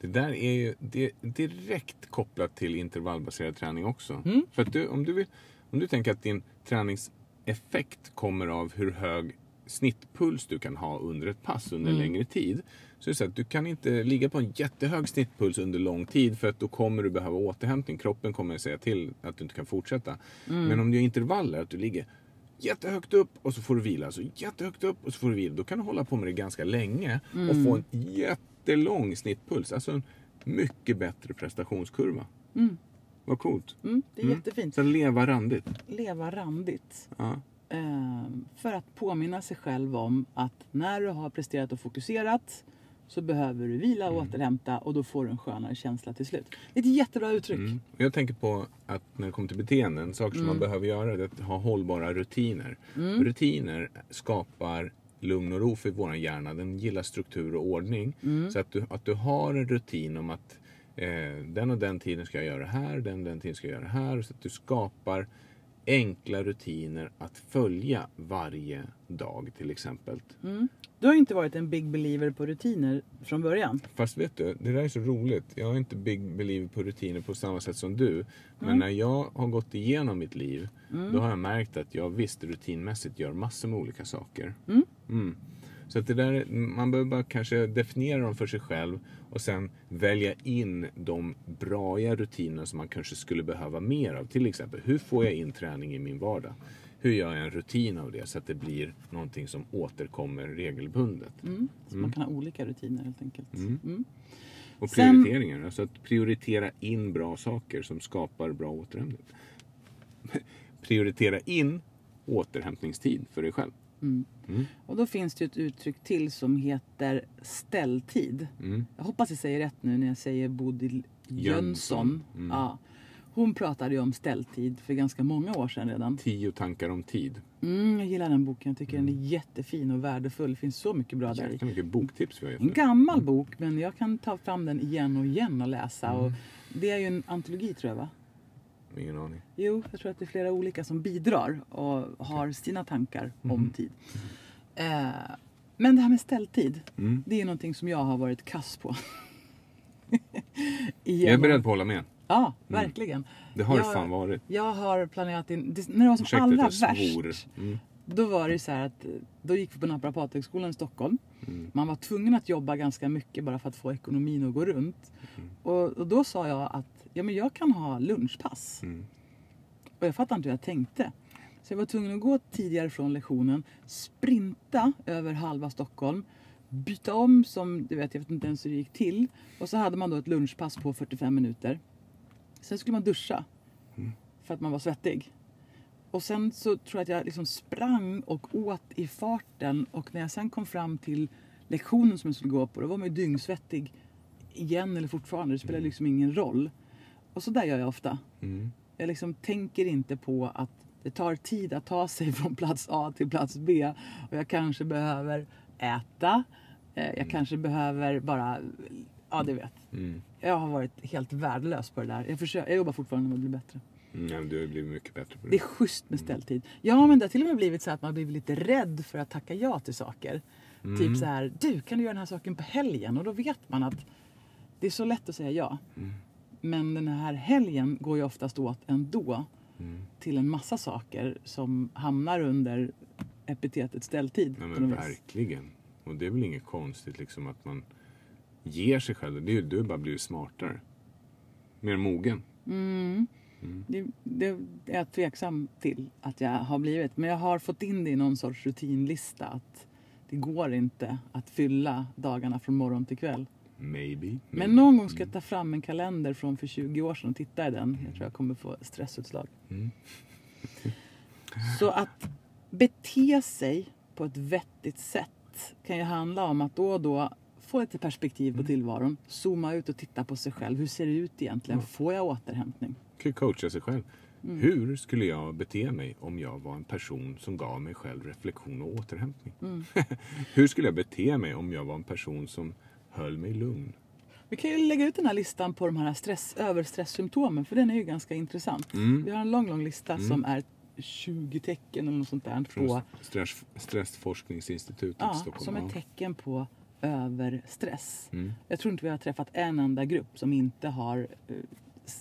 Det där är ju det är direkt kopplat till intervallbaserad träning också. Mm. För att du, om, du vill, om du tänker att din träningseffekt kommer av hur hög snittpuls du kan ha under ett pass under Mm. längre tid. Så är det så att du kan inte ligga på en jättehög snittpuls under lång tid för att då kommer du behöva återhämtning. Kroppen kommer säga till att du inte kan fortsätta. Mm. Men om du gör intervaller, att du ligger jättehögt upp och så får du vila. Så jättehögt upp och så får du vila. Då kan du hålla på med det ganska länge och få en jättelång snittpuls. Alltså en mycket bättre prestationskurva. Vad coolt. Mm, det är jättefint. Så leva randigt. Leva randigt. Ja. Ehm, för att påminna sig själv om att när du har presterat och fokuserat så behöver du vila och återhämta och då får du en skönare känsla till slut. Det är ett jättebra uttryck. Mm. Jag tänker på att när det kommer till beteenden, saker som man behöver göra, är att ha hållbara rutiner. Rutiner skapar lugn och ro för vår hjärna. Den gillar struktur och ordning. Så att du, att du har en rutin om att eh, den och den tiden ska jag göra det här, den och den tiden ska jag göra det här. Så att du skapar enkla rutiner att följa varje dag till exempel. Du har ju inte varit en big believer på rutiner från början. Fast vet du, det där är så roligt. Jag är inte big believer på rutiner på samma sätt som du. Men när jag har gått igenom mitt liv, då har jag märkt att jag visst rutinmässigt gör massor med olika saker. Mm. Så att det där, man behöver bara kanske definiera dem för sig själv och sen välja in de braiga rutinerna som man kanske skulle behöva mer av. Till exempel, hur får jag in träning i min vardag? Hur gör jag en rutin av det så att det blir någonting som återkommer regelbundet? Så man kan ha olika rutiner helt enkelt. Mm. Och Sen- prioriteringar. Alltså att prioritera in bra saker som skapar bra återhämtning. prioritera in återhämtningstid för dig själv. Och då finns det ju ett uttryck till som heter ställtid. Mm. Jag hoppas jag säger rätt nu när jag säger Bodil Jönsson. Mm. Ja. Hon pratade ju om ställtid för ganska många år sedan redan. Tio tankar om tid. Mm, jag gillar den boken. Jag tycker den är jättefin och värdefull. Det finns så mycket bra där i. Jäkla mycket boktips vi har gett En gammal bok men jag kan ta fram den igen och igen och läsa. Och Mm. det är ju en antologi tror jag va? Ingen aning. Jo, jag tror att det är flera olika som bidrar och har sina tankar om tid. Eh, men det här med ställtid, Mm. det är någonting som jag har varit kass på. Jag är beredd på att hålla med. Ja, verkligen. Det har det jag, fan varit. Jag har planerat in, det, när det var som Ursäkta allra värst. Mm. Då var det så här att då gick vi på Naprapathögskolan i Stockholm. Mm. Man var tvungen att jobba ganska mycket bara för att få ekonomin att gå runt. Mm. Och, och då sa jag att ja, men jag kan ha lunchpass. Mm. Och jag fattade inte hur jag tänkte. Så jag var tvungen att gå tidigare från lektionen, sprinta över halva Stockholm, byta om som, du vet, jag vet inte ens hur det gick till. Och så hade man då ett lunchpass på 45 minuter. Sen skulle man duscha. För att man var svettig. Och sen så tror jag att jag liksom sprang och åt i farten. Och när jag sen kom fram till lektionen som jag skulle gå på, då var man ju dyngsvettig igen eller fortfarande. Det spelar liksom ingen roll. Och så där gör jag ofta. Mm. Jag liksom tänker inte på att det tar tid att ta sig från plats A till plats B. Och jag kanske behöver äta. Eh, Jag kanske behöver bara, ja du vet. Mm. Jag har varit helt värdelös på det där. Jag, försöker, jag jobbar fortfarande med att bli bättre. Mm, du har blivit mycket bättre på Det det. är schysst med ställtid. Ja men det har till och med blivit så att man blivit lite rädd för att tacka ja till saker. Typ så här, du kan du göra den här saken på helgen? Och då vet man att det är så lätt att säga ja. Men den här helgen går ju oftast åt ändå till en massa saker som hamnar under epitetet ställtid. På men verkligen. Och det är väl inget konstigt liksom att man ger sig själv. Det är ju du har bara blivit smartare. Mer mogen. Det, det är jag tveksam till att jag har blivit. Men jag har fått in det i någon sorts rutinlista. Att det går inte att fylla dagarna från morgon till kväll. Maybe. Men någon gång ska jag ta fram en kalender från för 20 år sedan och titta i den. Jag tror jag kommer få stressutslag. Mm. Så att bete sig på ett vettigt sätt kan ju handla om att då och då få lite perspektiv på Mm. tillvaron. Zooma ut och titta på sig själv. Hur ser det ut egentligen? Får jag återhämtning? kan ju coacha sig själv. Mm. Hur skulle jag bete mig om jag var en person som gav mig själv reflektion och återhämtning? Mm. Hur skulle jag bete mig om jag var en person som höll mig lugn? Vi kan ju lägga ut den här listan på de här stress, överstresssymptomen för den är ju ganska intressant. Mm. Vi har en lång, lång lista som är 20 tecken eller något sånt där Från på, stress, Stressforskningsinstitutet i ja, Stockholm. som ett tecken på överstress. Mm. Jag tror inte vi har träffat en enda grupp som inte har eh,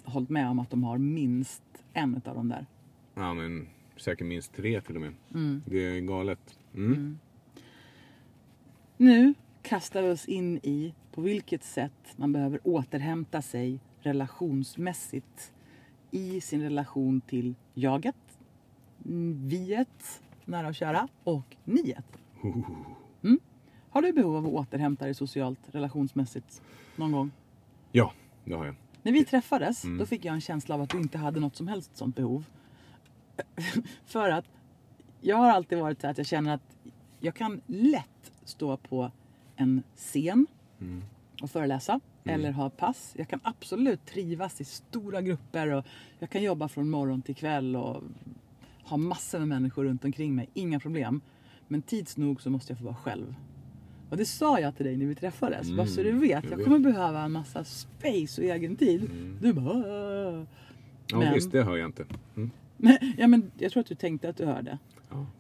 hållit med om att de har minst en av de där. Ja, men säkert minst tre till och med. Mm. Det är galet. Mm. Nu kastar oss in i på vilket sätt man behöver återhämta sig relationsmässigt i sin relation till jaget, viet, nära och kära, och niet. Mm. Har du behov av att återhämta dig socialt, relationsmässigt någon gång? Ja, det har jag. När vi träffades, Mm. då fick jag en känsla av att du inte hade något som helst sånt behov. För att jag har alltid varit så att jag känner att jag kan lätt stå på en scen Mm. och föreläsa eller ha pass. Jag kan absolut trivas i stora grupper och jag kan jobba från morgon till kväll och ha massor med människor runt omkring mig. Inga problem. Men tids nog så måste jag få vara själv. Och det sa jag till dig när vi träffades. Bara så du Mm, vet. jag. Mm. kommer behöva en massa space och egen tid. Du bara... "Åh." Ja, Men- visst, det hör jag inte. Mm. Men, ja, men jag tror att du tänkte att du hörde.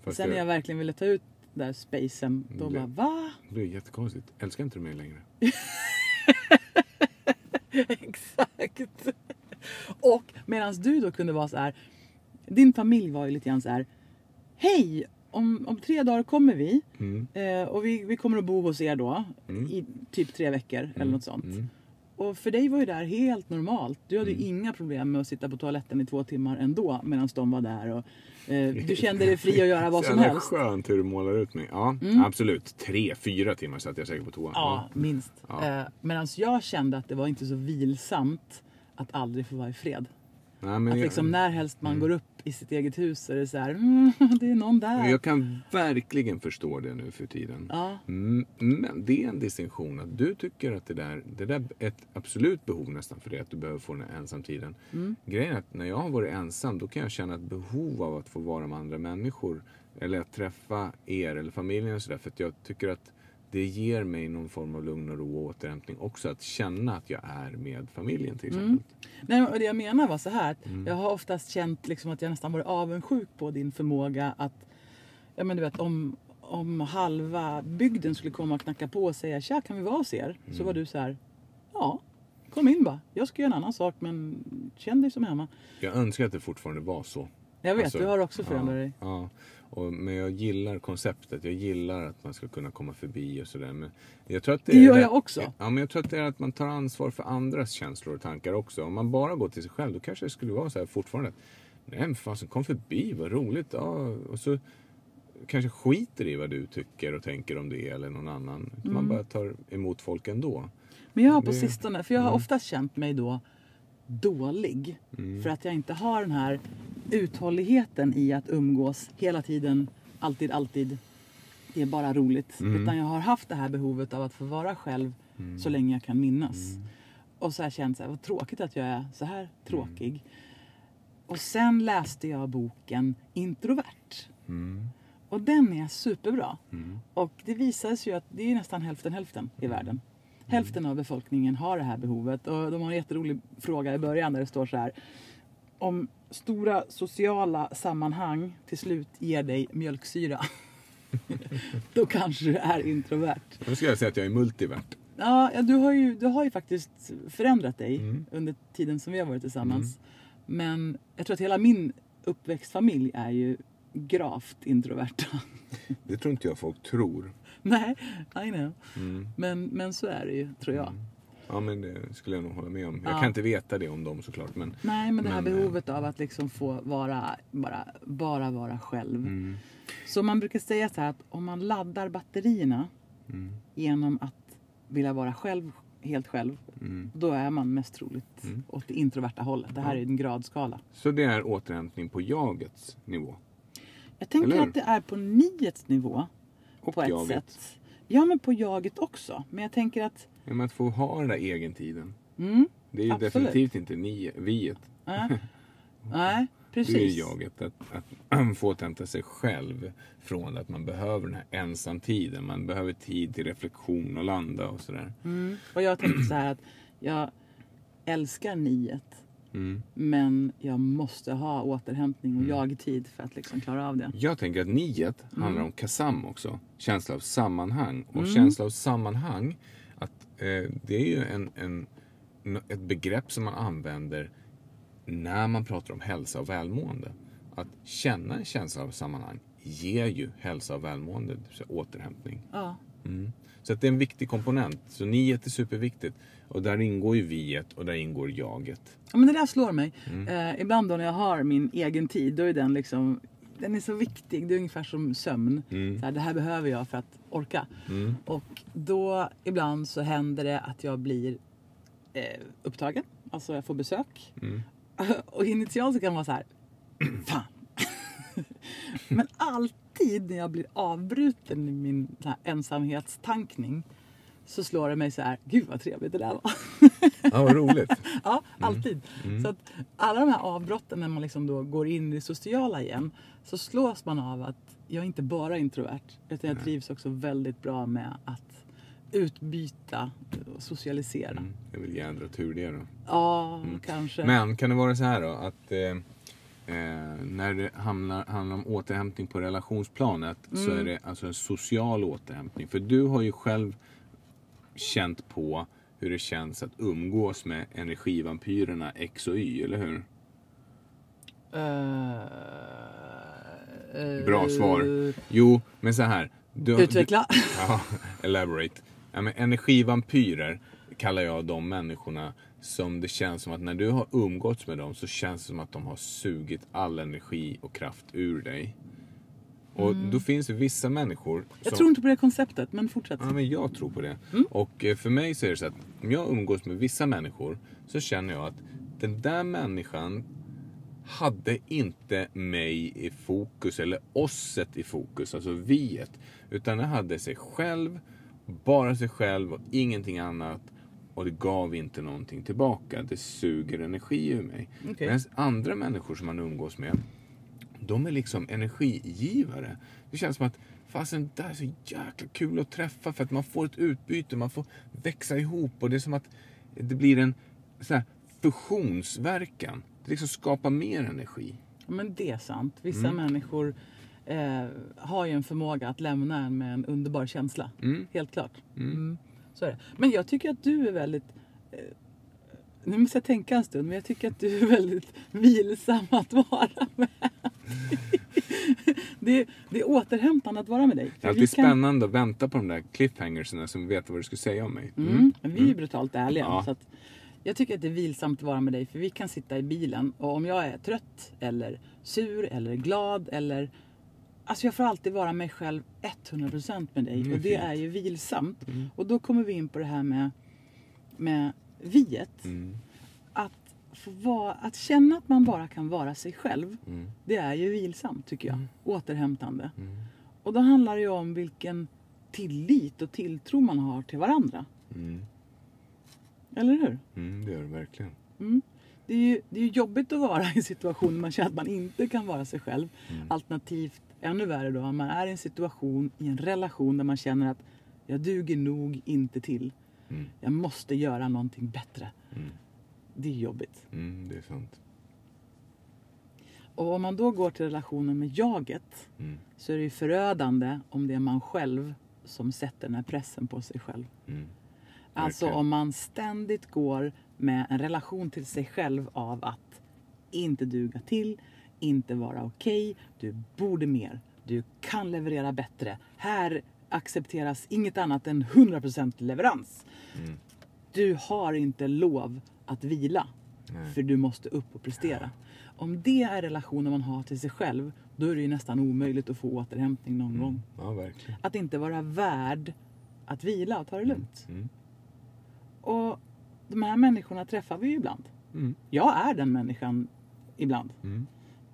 Ja, Sen när jag verkligen ville ta ut där spacen, då Mm. bara va? det blir jättekonstigt. Älskar inte du mig längre? Exakt. Och medan du då kunde vara så här. Din familj var ju lite grann så här. Hej! Om, om tre dagar kommer vi. Mm. Eh, och vi, vi kommer att bo hos er då. Mm. I typ tre veckor eller något sånt. Mm. Och för dig var ju det här helt normalt. Du hade ju Mm. inga problem med att sitta på toaletten i två timmar ändå medan de var där. Och, du kände dig fri att göra vad som helst. skönt hur du målar ut mig. Ja, Mm. absolut. Tre, fyra timmar satt jag säkert på toa. Ja, minst. Ja. Eh, medan jag kände att det var inte så vilsamt att aldrig få vara i fred. Nej, men Att jag, liksom när helst man går upp i sitt eget hus så är det så här, mm, det är någon där. jag kan verkligen förstå det nu för tiden. Ja, Mm, Men det är en distinktion att du tycker att det där, det där är ett absolut behov nästan för dig att du behöver få den här ensamtiden. Mm. Grejen är att när jag har varit ensam då kan jag känna ett behov av att få vara med andra människor. Eller att träffa er eller familjen och sådär. För att jag tycker att det ger mig någon form av lugn och ro och återhämtning också. Att känna att jag är med familjen till exempel. Mm. Nej, och det jag menar var så här. Mm. Jag har oftast känt liksom att jag nästan varit avundsjuk på din förmåga att, ja men du vet om, om halva bygden skulle komma och knacka på och säga tja kan vi vara hos er? Mm. Så var du så här, ja kom in bara. Jag ska göra en annan sak men känn dig som hemma. Jag önskar att det fortfarande var så. Jag vet, Alltså, du har också förändrat ja, dig. Ja, och, men jag gillar konceptet. Jag gillar att man ska kunna komma förbi och sådär. Men jag tror att det, Det gör jag också. Ja, men jag tror att det är att man tar ansvar för andras känslor och tankar också. Om man bara går till sig själv, då kanske det skulle vara så här fortfarande. Nej men fasen, kom förbi, vad roligt. Ja, och så kanske skiter i vad du tycker och tänker om det eller någon annan. Mm. Man bara tar emot folk ändå. Men jag har på Det- sistone, för jag har Mm. oftast känt mig då dålig. Mm. För att jag inte har den här uthålligheten i att umgås hela tiden, alltid, alltid. Det är bara roligt. Mm. Utan jag har haft det här behovet av att få vara själv så länge jag kan minnas. Mm. Och så har jag känt så här, vad tråkigt att jag är så här tråkig. Och sen läste jag boken Introvert. Mm. Och den är superbra. Mm. Och det visar sig ju att det är nästan hälften hälften i världen. Hälften av befolkningen har det här behovet. Och de har en jätterolig fråga i början där det står så här. Om stora sociala sammanhang till slut ger dig mjölksyra. då kanske du är introvert. Nu ska jag säga att jag är multivert. Ja, du, har ju, du har ju faktiskt förändrat dig Mm. under tiden som vi har varit tillsammans. Men jag tror att hela min uppväxtfamilj är ju gravt introverta. Det tror inte jag folk tror. Nej, I know. Mm. Men, men så är det ju, tror jag. Ja men det skulle jag nog hålla med om. Jag Ja. kan inte veta det om dem såklart. Men, Nej, men det här Men, eh, behovet av att liksom få vara, bara, bara vara själv. mm, Så man brukar säga så här att om man laddar batterierna mm, genom att vilja vara själv, helt själv, mm. då är man mest troligt Mm. åt det introverta hållet. Det här Ja. är en gradskala. Så det är återhämtning på jagets nivå. Jag tänker att det är på niets nivå Och på ett jaget. sätt. Ja, men på jaget också. Men jag tänker att... Ja, men att få ha den där egentiden. Mm, Det är ju Absolut. definitivt inte ni, viet. nej, nej, Det är ju precis. jaget. Att, att få återhämta sig själv från att man behöver den här ensamtiden. Man behöver tid till reflektion och landa och sådär. Mm. Och jag tänkte så här att jag älskar niet. Mm. Men jag måste ha återhämtning och jag-tid för att liksom klara av det. Jag tänker att niet Mm. handlar om kasam också. Känsla av sammanhang. Och känsla av sammanhang, att, eh, det är ju en, en, ett begrepp som man använder när man pratar om hälsa och välmående. Att känna en känsla av sammanhang ger ju hälsa och välmående, återhämtning. Ja. Så att det är en viktig komponent. Så niet är superviktigt. Och där ingår ju viet och där ingår jaget. Ja, men det där slår mig. Mm. Eh, ibland då när jag har min egen tid, då är den liksom den är så viktig. Det är ungefär som sömn. Mm. Så här, det här behöver jag för att orka. Och då ibland så händer det att jag blir eh, upptagen. Alltså jag får besök. Mm. Och initialt så kan man vara så här. Fan. Men alltid när jag blir avbruten i min ensamhetstankning så slår det mig så här. Gud vad trevligt det där var. Ja, vad roligt. Ja, alltid. Så att alla de här avbrotten när man liksom då går in i det sociala igen så slås man av att jag är inte bara introvert utan jag trivs också väldigt bra med att utbyta och socialisera. Mm. Det är väl jädra tur det då. Ja, kanske. Men kan det vara så här då att eh, eh, när det handlar, handlar om återhämtning på relationsplanet så Mm. är det alltså en social återhämtning. För du har ju själv känt på hur det känns att umgås med energivampyrerna X och Y, eller hur? Eh, eh, Bra svar. Jo, men så här. Du, Utveckla. Du, ja, elaborate. Ja, men energivampyrer kallar jag de människorna som det känns som att när du har umgåtts med dem så känns det som att de har sugit all energi och kraft ur dig. Och då finns det vissa människor Mm. Jag som... tror inte på det konceptet, men fortsätt. Ja, men jag tror på det. Mm. Och eh, för mig så är det så att om jag umgås med vissa människor så känner jag att den där människan hade inte mig i fokus eller osset i fokus, alltså viet. Utan den hade sig själv, bara sig själv och ingenting annat. Och det gav inte någonting tillbaka. Det suger energi ur mig. Okej. Medan andra människor som man umgås med, de är liksom energigivare. Det känns som att fasen, det är så jäkla kul att träffa för att man får ett utbyte, man får växa ihop och det är som att det blir en sån här fusionsverkan. Det liksom skapar mer energi. Men det är sant. Vissa Mm. människor eh, har ju en förmåga att lämna en med en underbar känsla. Mm. Helt klart. Mm. Så är det. Men jag tycker att du är väldigt... Eh, nu måste jag tänka en stund, men jag tycker att du är väldigt vilsam att vara med. det, är, det är återhämtande att vara med dig. Det är alltid kan- spännande att vänta på de där cliffhangersna som vet vad du skulle säga om mig. Mm. Men vi är brutalt ärliga. Ja. Så att jag tycker att det är vilsamt att vara med dig för vi kan sitta i bilen och om jag är trött eller sur eller glad eller... Alltså jag får alltid vara mig själv 100% med dig Mm, och det fint. är ju vilsamt. Och då kommer vi in på det här med, med viet. Mm. Att, vara, att känna att man bara kan vara sig själv, Mm. det är ju vilsamt tycker jag. Återhämtande. Mm. Och då handlar det ju om vilken tillit och tilltro man har till varandra. Mm. Eller hur? Mm, det gör det verkligen. Det är, ju, det är ju jobbigt att vara i en situation där man känner att man inte kan vara sig själv. Mm. Alternativt, ännu värre då, om man är i en situation, i en relation där man känner att jag duger nog inte till. Mm. Jag måste göra någonting bättre. Mm. Det är jobbigt. Mm, det är sant. Och om man då går till relationen med jaget Mm. så är det ju förödande om det är man själv som sätter den här pressen på sig själv. Mm. Alltså om man ständigt går med en relation till sig själv av att inte duga till, inte vara okej, du borde mer, du kan leverera bättre. Här accepteras inget annat än 100% leverans. Mm. Du har inte lov att vila, Nej. för du måste upp och prestera. Om det är relationen man har till sig själv, då är det ju nästan omöjligt att få återhämtning någon gång. Ja, verkligen. Att inte vara värd att vila och ta det lugnt. Mm. Och de här människorna träffar vi ju ibland. Mm. Jag är den människan ibland.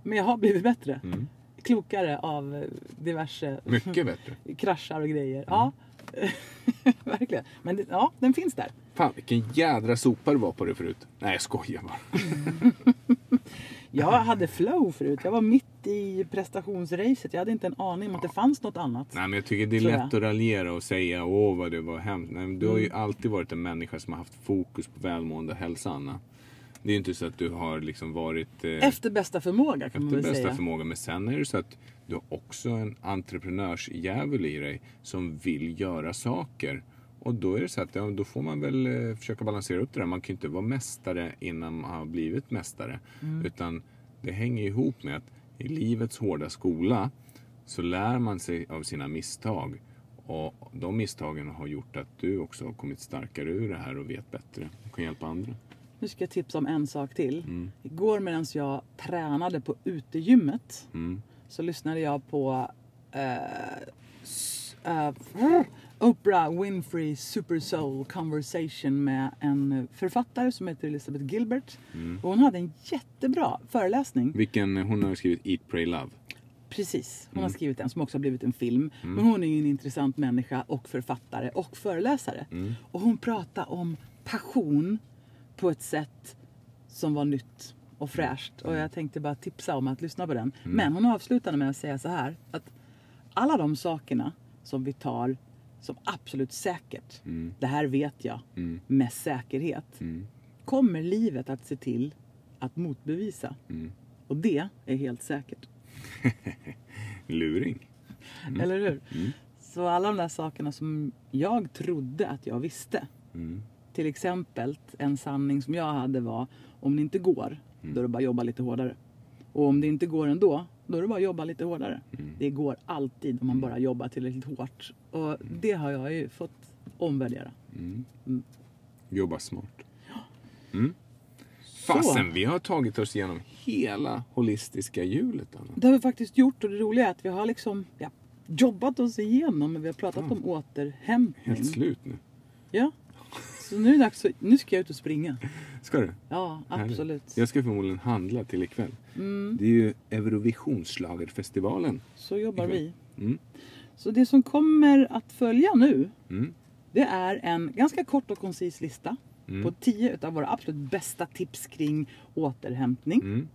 Mm. Men jag har blivit bättre. Mm. Klokare av diverse Mycket bättre. kraschar och grejer. Mm. Ja, verkligen. Men det, ja, den finns där. Fan vilken jädra sopa du var på det förut. Nej jag skojar bara. Jag hade flow förut. Jag var mitt i prestationsracet. Jag hade inte en aning om att det fanns något annat. Nej men jag tycker det är lätt att raljera och säga åh vad det var hemskt. Nej, men du har ju alltid varit en människa som har haft fokus på välmående och hälsa Anna. Det är ju inte så att du har liksom varit... Eh, Efter bästa förmåga kan man efter väl bästa säga. förmåga. Men sen är det så att du har också en entreprenörsdjävul i dig som vill göra saker. Och då är det så att ja, då får man väl eh, försöka balansera upp det där. Man kan ju inte vara mästare innan man har blivit mästare. Mm. Utan det hänger ihop med att i livets hårda skola så lär man sig av sina misstag. Och de misstagen har gjort att du också har kommit starkare ur det här och vet bättre och kan hjälpa andra. Nu ska jag tipsa om en sak till. Mm. Igår medan jag tränade på utegymmet Mm. så lyssnade jag på eh, eh, Oprah Winfrey Super Soul Conversation med en författare som heter Elizabeth Gilbert. Mm. Och hon hade en jättebra föreläsning. Vilken, hon har skrivit Eat, Pray, Love. Precis, hon Mm. har skrivit den som också har blivit en film. Men hon är ju en intressant människa och författare och föreläsare. Mm. Och hon pratar om passion på ett sätt som var nytt och fräscht. Och jag tänkte bara tipsa om att lyssna på den. Mm. Men hon avslutade med att säga så här. Att alla de sakerna som vi tar som absolut säkert. Det här vet jag Mm. med säkerhet. Kommer livet att se till att motbevisa. Mm. Och det är helt säkert. Luring. Mm. Eller hur? Så alla de där sakerna som jag trodde att jag visste. Mm. Till exempel en sanning som jag hade var om det inte går, Mm. då är det bara att jobba lite hårdare. Och om det inte går ändå, då är det bara att jobba lite hårdare. Mm. Det går alltid om man bara jobbar tillräckligt hårt. Och det har jag ju fått omvärdera. Jobba smart. Mm. Fasen, vi har tagit oss igenom hela holistiska hjulet, Anna. Det har vi faktiskt gjort och det roliga är att vi har liksom ja, jobbat oss igenom men vi har pratat om återhämtning. Helt slut nu. Ja. Så nu är det dags nu ska jag ut och springa. Ska du? Ja, Härligt. absolut. Jag ska förmodligen handla till ikväll. Det är ju Eurovisionsschlagerfestivalen. Så jobbar vi. Mm. Så det som kommer att följa nu, Mm. det är en ganska kort och koncis lista Mm. på 10 utav våra absolut bästa tips kring återhämtning. Mm.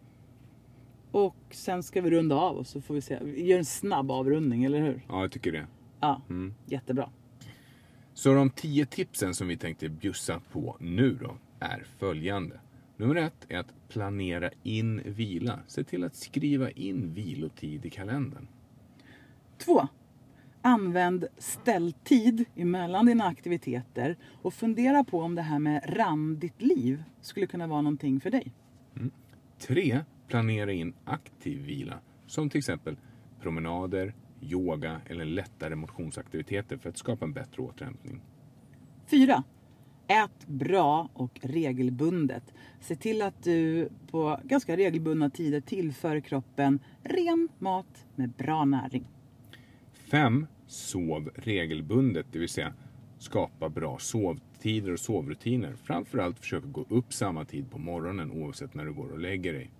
Och sen ska vi runda av och så får vi se. Vi gör en snabb avrundning, eller hur? Ja, jag tycker det. Ja, Mm. jättebra. Så de tio tipsen som vi tänkte bjussa på nu då är följande. Nummer ett är att planera in vila. Se till att skriva in vilotid i kalendern. 2. Använd ställtid emellan dina aktiviteter och fundera på om det här med randigt liv skulle kunna vara någonting för dig. Tre, planera in aktiv vila. Som till exempel promenader, yoga eller lättare motionsaktiviteter för att skapa en bättre återhämtning. 4. Ät bra och regelbundet. Se till att du på ganska regelbundna tider tillför kroppen ren mat med bra näring. Fem, sov regelbundet, det vill säga skapa bra sovtider och sovrutiner. Framförallt försök gå upp samma tid på morgonen oavsett när du går och lägger dig.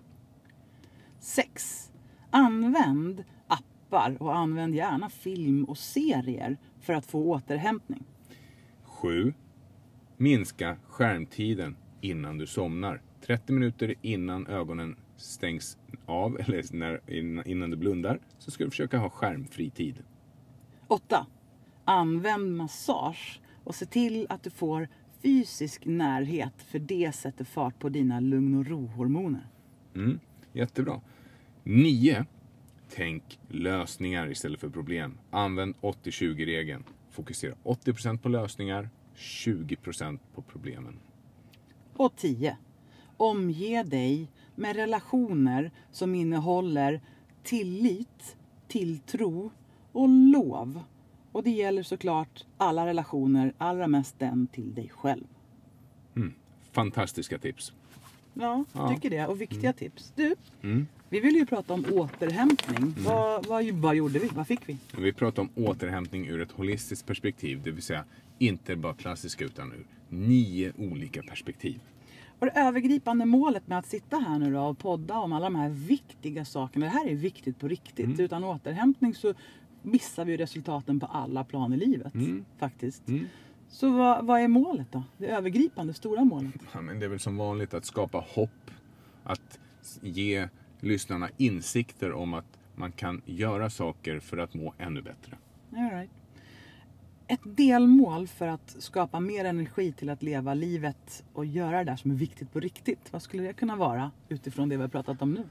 6. Använd appar och använd gärna film och serier för att få återhämtning. 7. Minska skärmtiden innan du somnar. 30 minuter innan ögonen stängs av, eller när, innan- innan du blundar, så ska du försöka ha skärmfri tid. 8. Använd massage och se till att du får fysisk närhet för det sätter fart på dina lugn och ro-hormoner. Mm, jättebra. 9. Tänk lösningar istället för problem. Använd 80-20-regeln. Fokusera 80% på lösningar, 20% på problemen. Och 10. Omge dig med relationer som innehåller tillit, tilltro och lov. Och det gäller såklart alla relationer, allra mest den till dig själv. Fantastiska tips. Ja, Ja. Mm. tycker det. Och viktiga tips. Du, vi vill ju prata om återhämtning. Mm. Vad, vad, vad gjorde vi? Vad fick vi? Vi pratar om återhämtning ur ett holistiskt perspektiv, det vill säga inte bara klassiska utan ur nio olika perspektiv. Och det övergripande målet med att sitta här nu då och podda om alla de här viktiga sakerna. Det här är viktigt på riktigt. Mm. Utan återhämtning så missar vi resultaten på alla plan i livet. Mm. Faktiskt. Så vad, vad är målet då? Det övergripande, stora målet? Ja, men det är väl som vanligt att skapa hopp, att ge lyssnarna insikter om att man kan göra saker för att må ännu bättre. All right. ett delmål för att skapa mer energi till att leva livet och göra det där som är viktigt på riktigt. Vad skulle det kunna vara utifrån det vi har pratat om nu?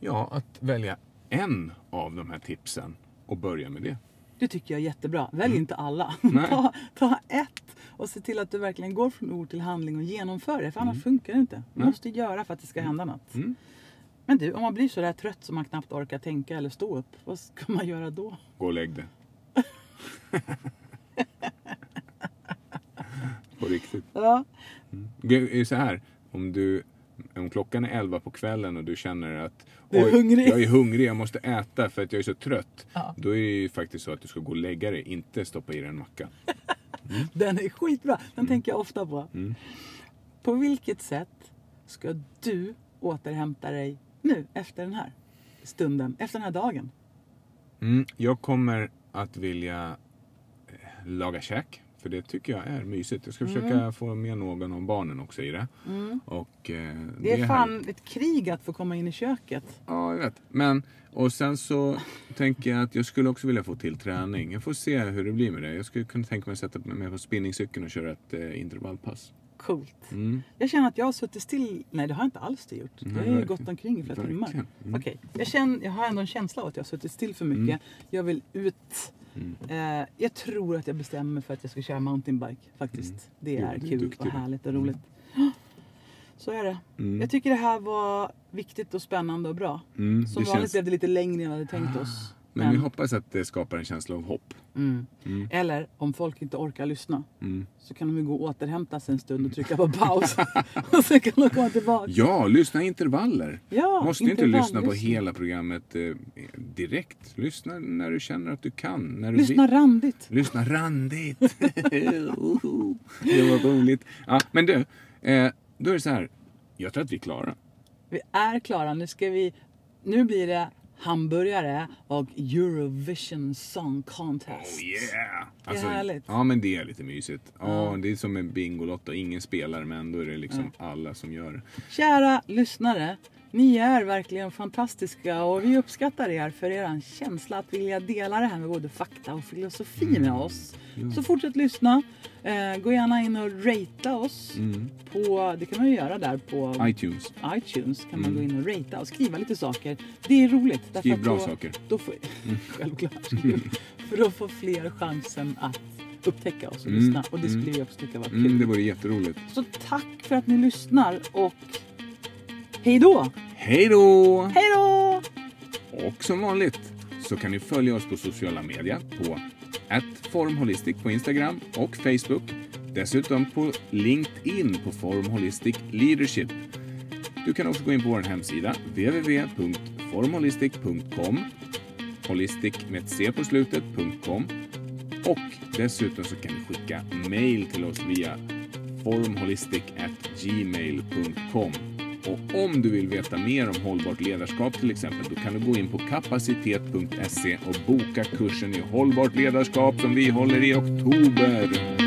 Ja, att välja en av de här tipsen och börja med det. Det tycker jag är jättebra. Välj inte alla. Mm. Ta, ta ett och se till att du verkligen går från ord till handling och genomför det. För annars funkar det inte. Du måste göra för att det ska hända något. Mm. Men du, om man blir så där trött så man knappt orkar tänka eller stå upp. Vad ska man göra då? Gå och lägg dig. på riktigt. Ja, Det är så här, om, du, om klockan är 11 på kvällen och du känner att Du är hungrig." jag är hungrig, jag måste äta för att jag är så trött. Ja. Då är det ju faktiskt så att du ska gå och lägga dig, inte stoppa i dig en macka. den är skitbra. Den tänker jag ofta på. Mm. På vilket sätt ska du återhämta dig nu efter den här stunden, efter den här dagen? Mm, jag kommer att vilja eh, laga käk. För det tycker jag är mysigt. Jag ska Mm. försöka få med någon av barnen också i det. Och, eh, Det är härligt. fan ett krig att få komma in i köket. Ja, jag vet. Men, och sen så tänker jag att jag skulle också vilja få till träning. Jag får se hur det blir med det. Jag skulle kunna tänka mig att sätta mig på spinningcykeln och köra ett eh, intervallpass. Coolt. Mm. Jag känner att jag har suttit still. Nej, det har jag inte alls det gjort. Jag har ju verkligen. gått omkring i flera timmar. Mm. Okej, jag, känner, jag har ändå en känsla av att jag har suttit still för mycket. Jag vill ut. Mm. Eh, jag tror att jag bestämmer mig för att jag ska köra mountainbike faktiskt. Det Jo, är är kul duktig och härligt och roligt. Så är det. Mm. Jag tycker det här var viktigt och spännande och bra. Mm, Som det vanligt känns- blev det lite längre än vi hade tänkt oss. Men vi hoppas att det skapar en känsla av hopp. Mm. Mm. Eller om folk inte orkar lyssna Mm. så kan de ju gå och återhämta sig en stund och trycka på paus. och sen kan de komma tillbaka. Ja, lyssna i intervaller. Ja, Måste ju inte intervall, lyssna på lyssna. hela programmet eh, direkt. Lyssna när du känner att du kan. När du Lyssna vill. randigt. Lyssna randigt. Det var roligt. Ja, men du, eh, då är det så här. Jag tror att vi är klara. Vi är klara. Nu ska vi... Nu blir det hamburgare och Eurovision Song Contest. Oh yeah! Det är härligt. Ja, men det är lite mysigt. Ja, det är som en Bingolotto. Ingen spelar, men då är det liksom alla som gör det. Kära lyssnare. Ni är verkligen fantastiska och vi uppskattar er för er känsla att vilja dela det här med både fakta och filosofi med oss. Så fortsätt lyssna. Eh, gå gärna in och ratea oss. På, det kan man ju göra där på iTunes. iTunes. kan man gå in och ratea och skriva lite saker. Det är roligt. Skriv bra då, saker. Då får, Självklart. för då får fler chansen att upptäcka oss och Mm, lyssna. Och det skulle mm. vi också tycka var kul. Mm, det vore jätteroligt. Så tack för att ni lyssnar och hej då! Hej då! Hej då! Och som vanligt så kan ni följa oss på sociala medier på formholistic på Instagram och Facebook. Dessutom på LinkedIn på Form Holistic Leadership. Du kan också gå in på vår hemsida www.formholistic.com Holistic med ett C på slutet.com och dessutom så kan du skicka mail till oss via formholistic@gmail.com. Och om du vill veta mer om hållbart ledarskap till exempel, då kan du gå in på kapacitet.se och boka kursen i hållbart ledarskap som vi håller i oktober.